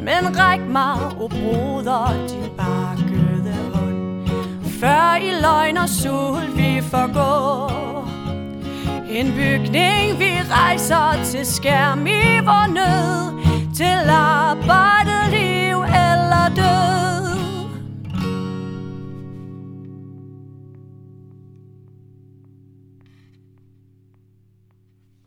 Men ræk mig, o broder, din bakkede hånd. Før i løgn og sul vi forgår en bygning, vi rejser til skærm i vor nød Til arbejdet, liv eller død.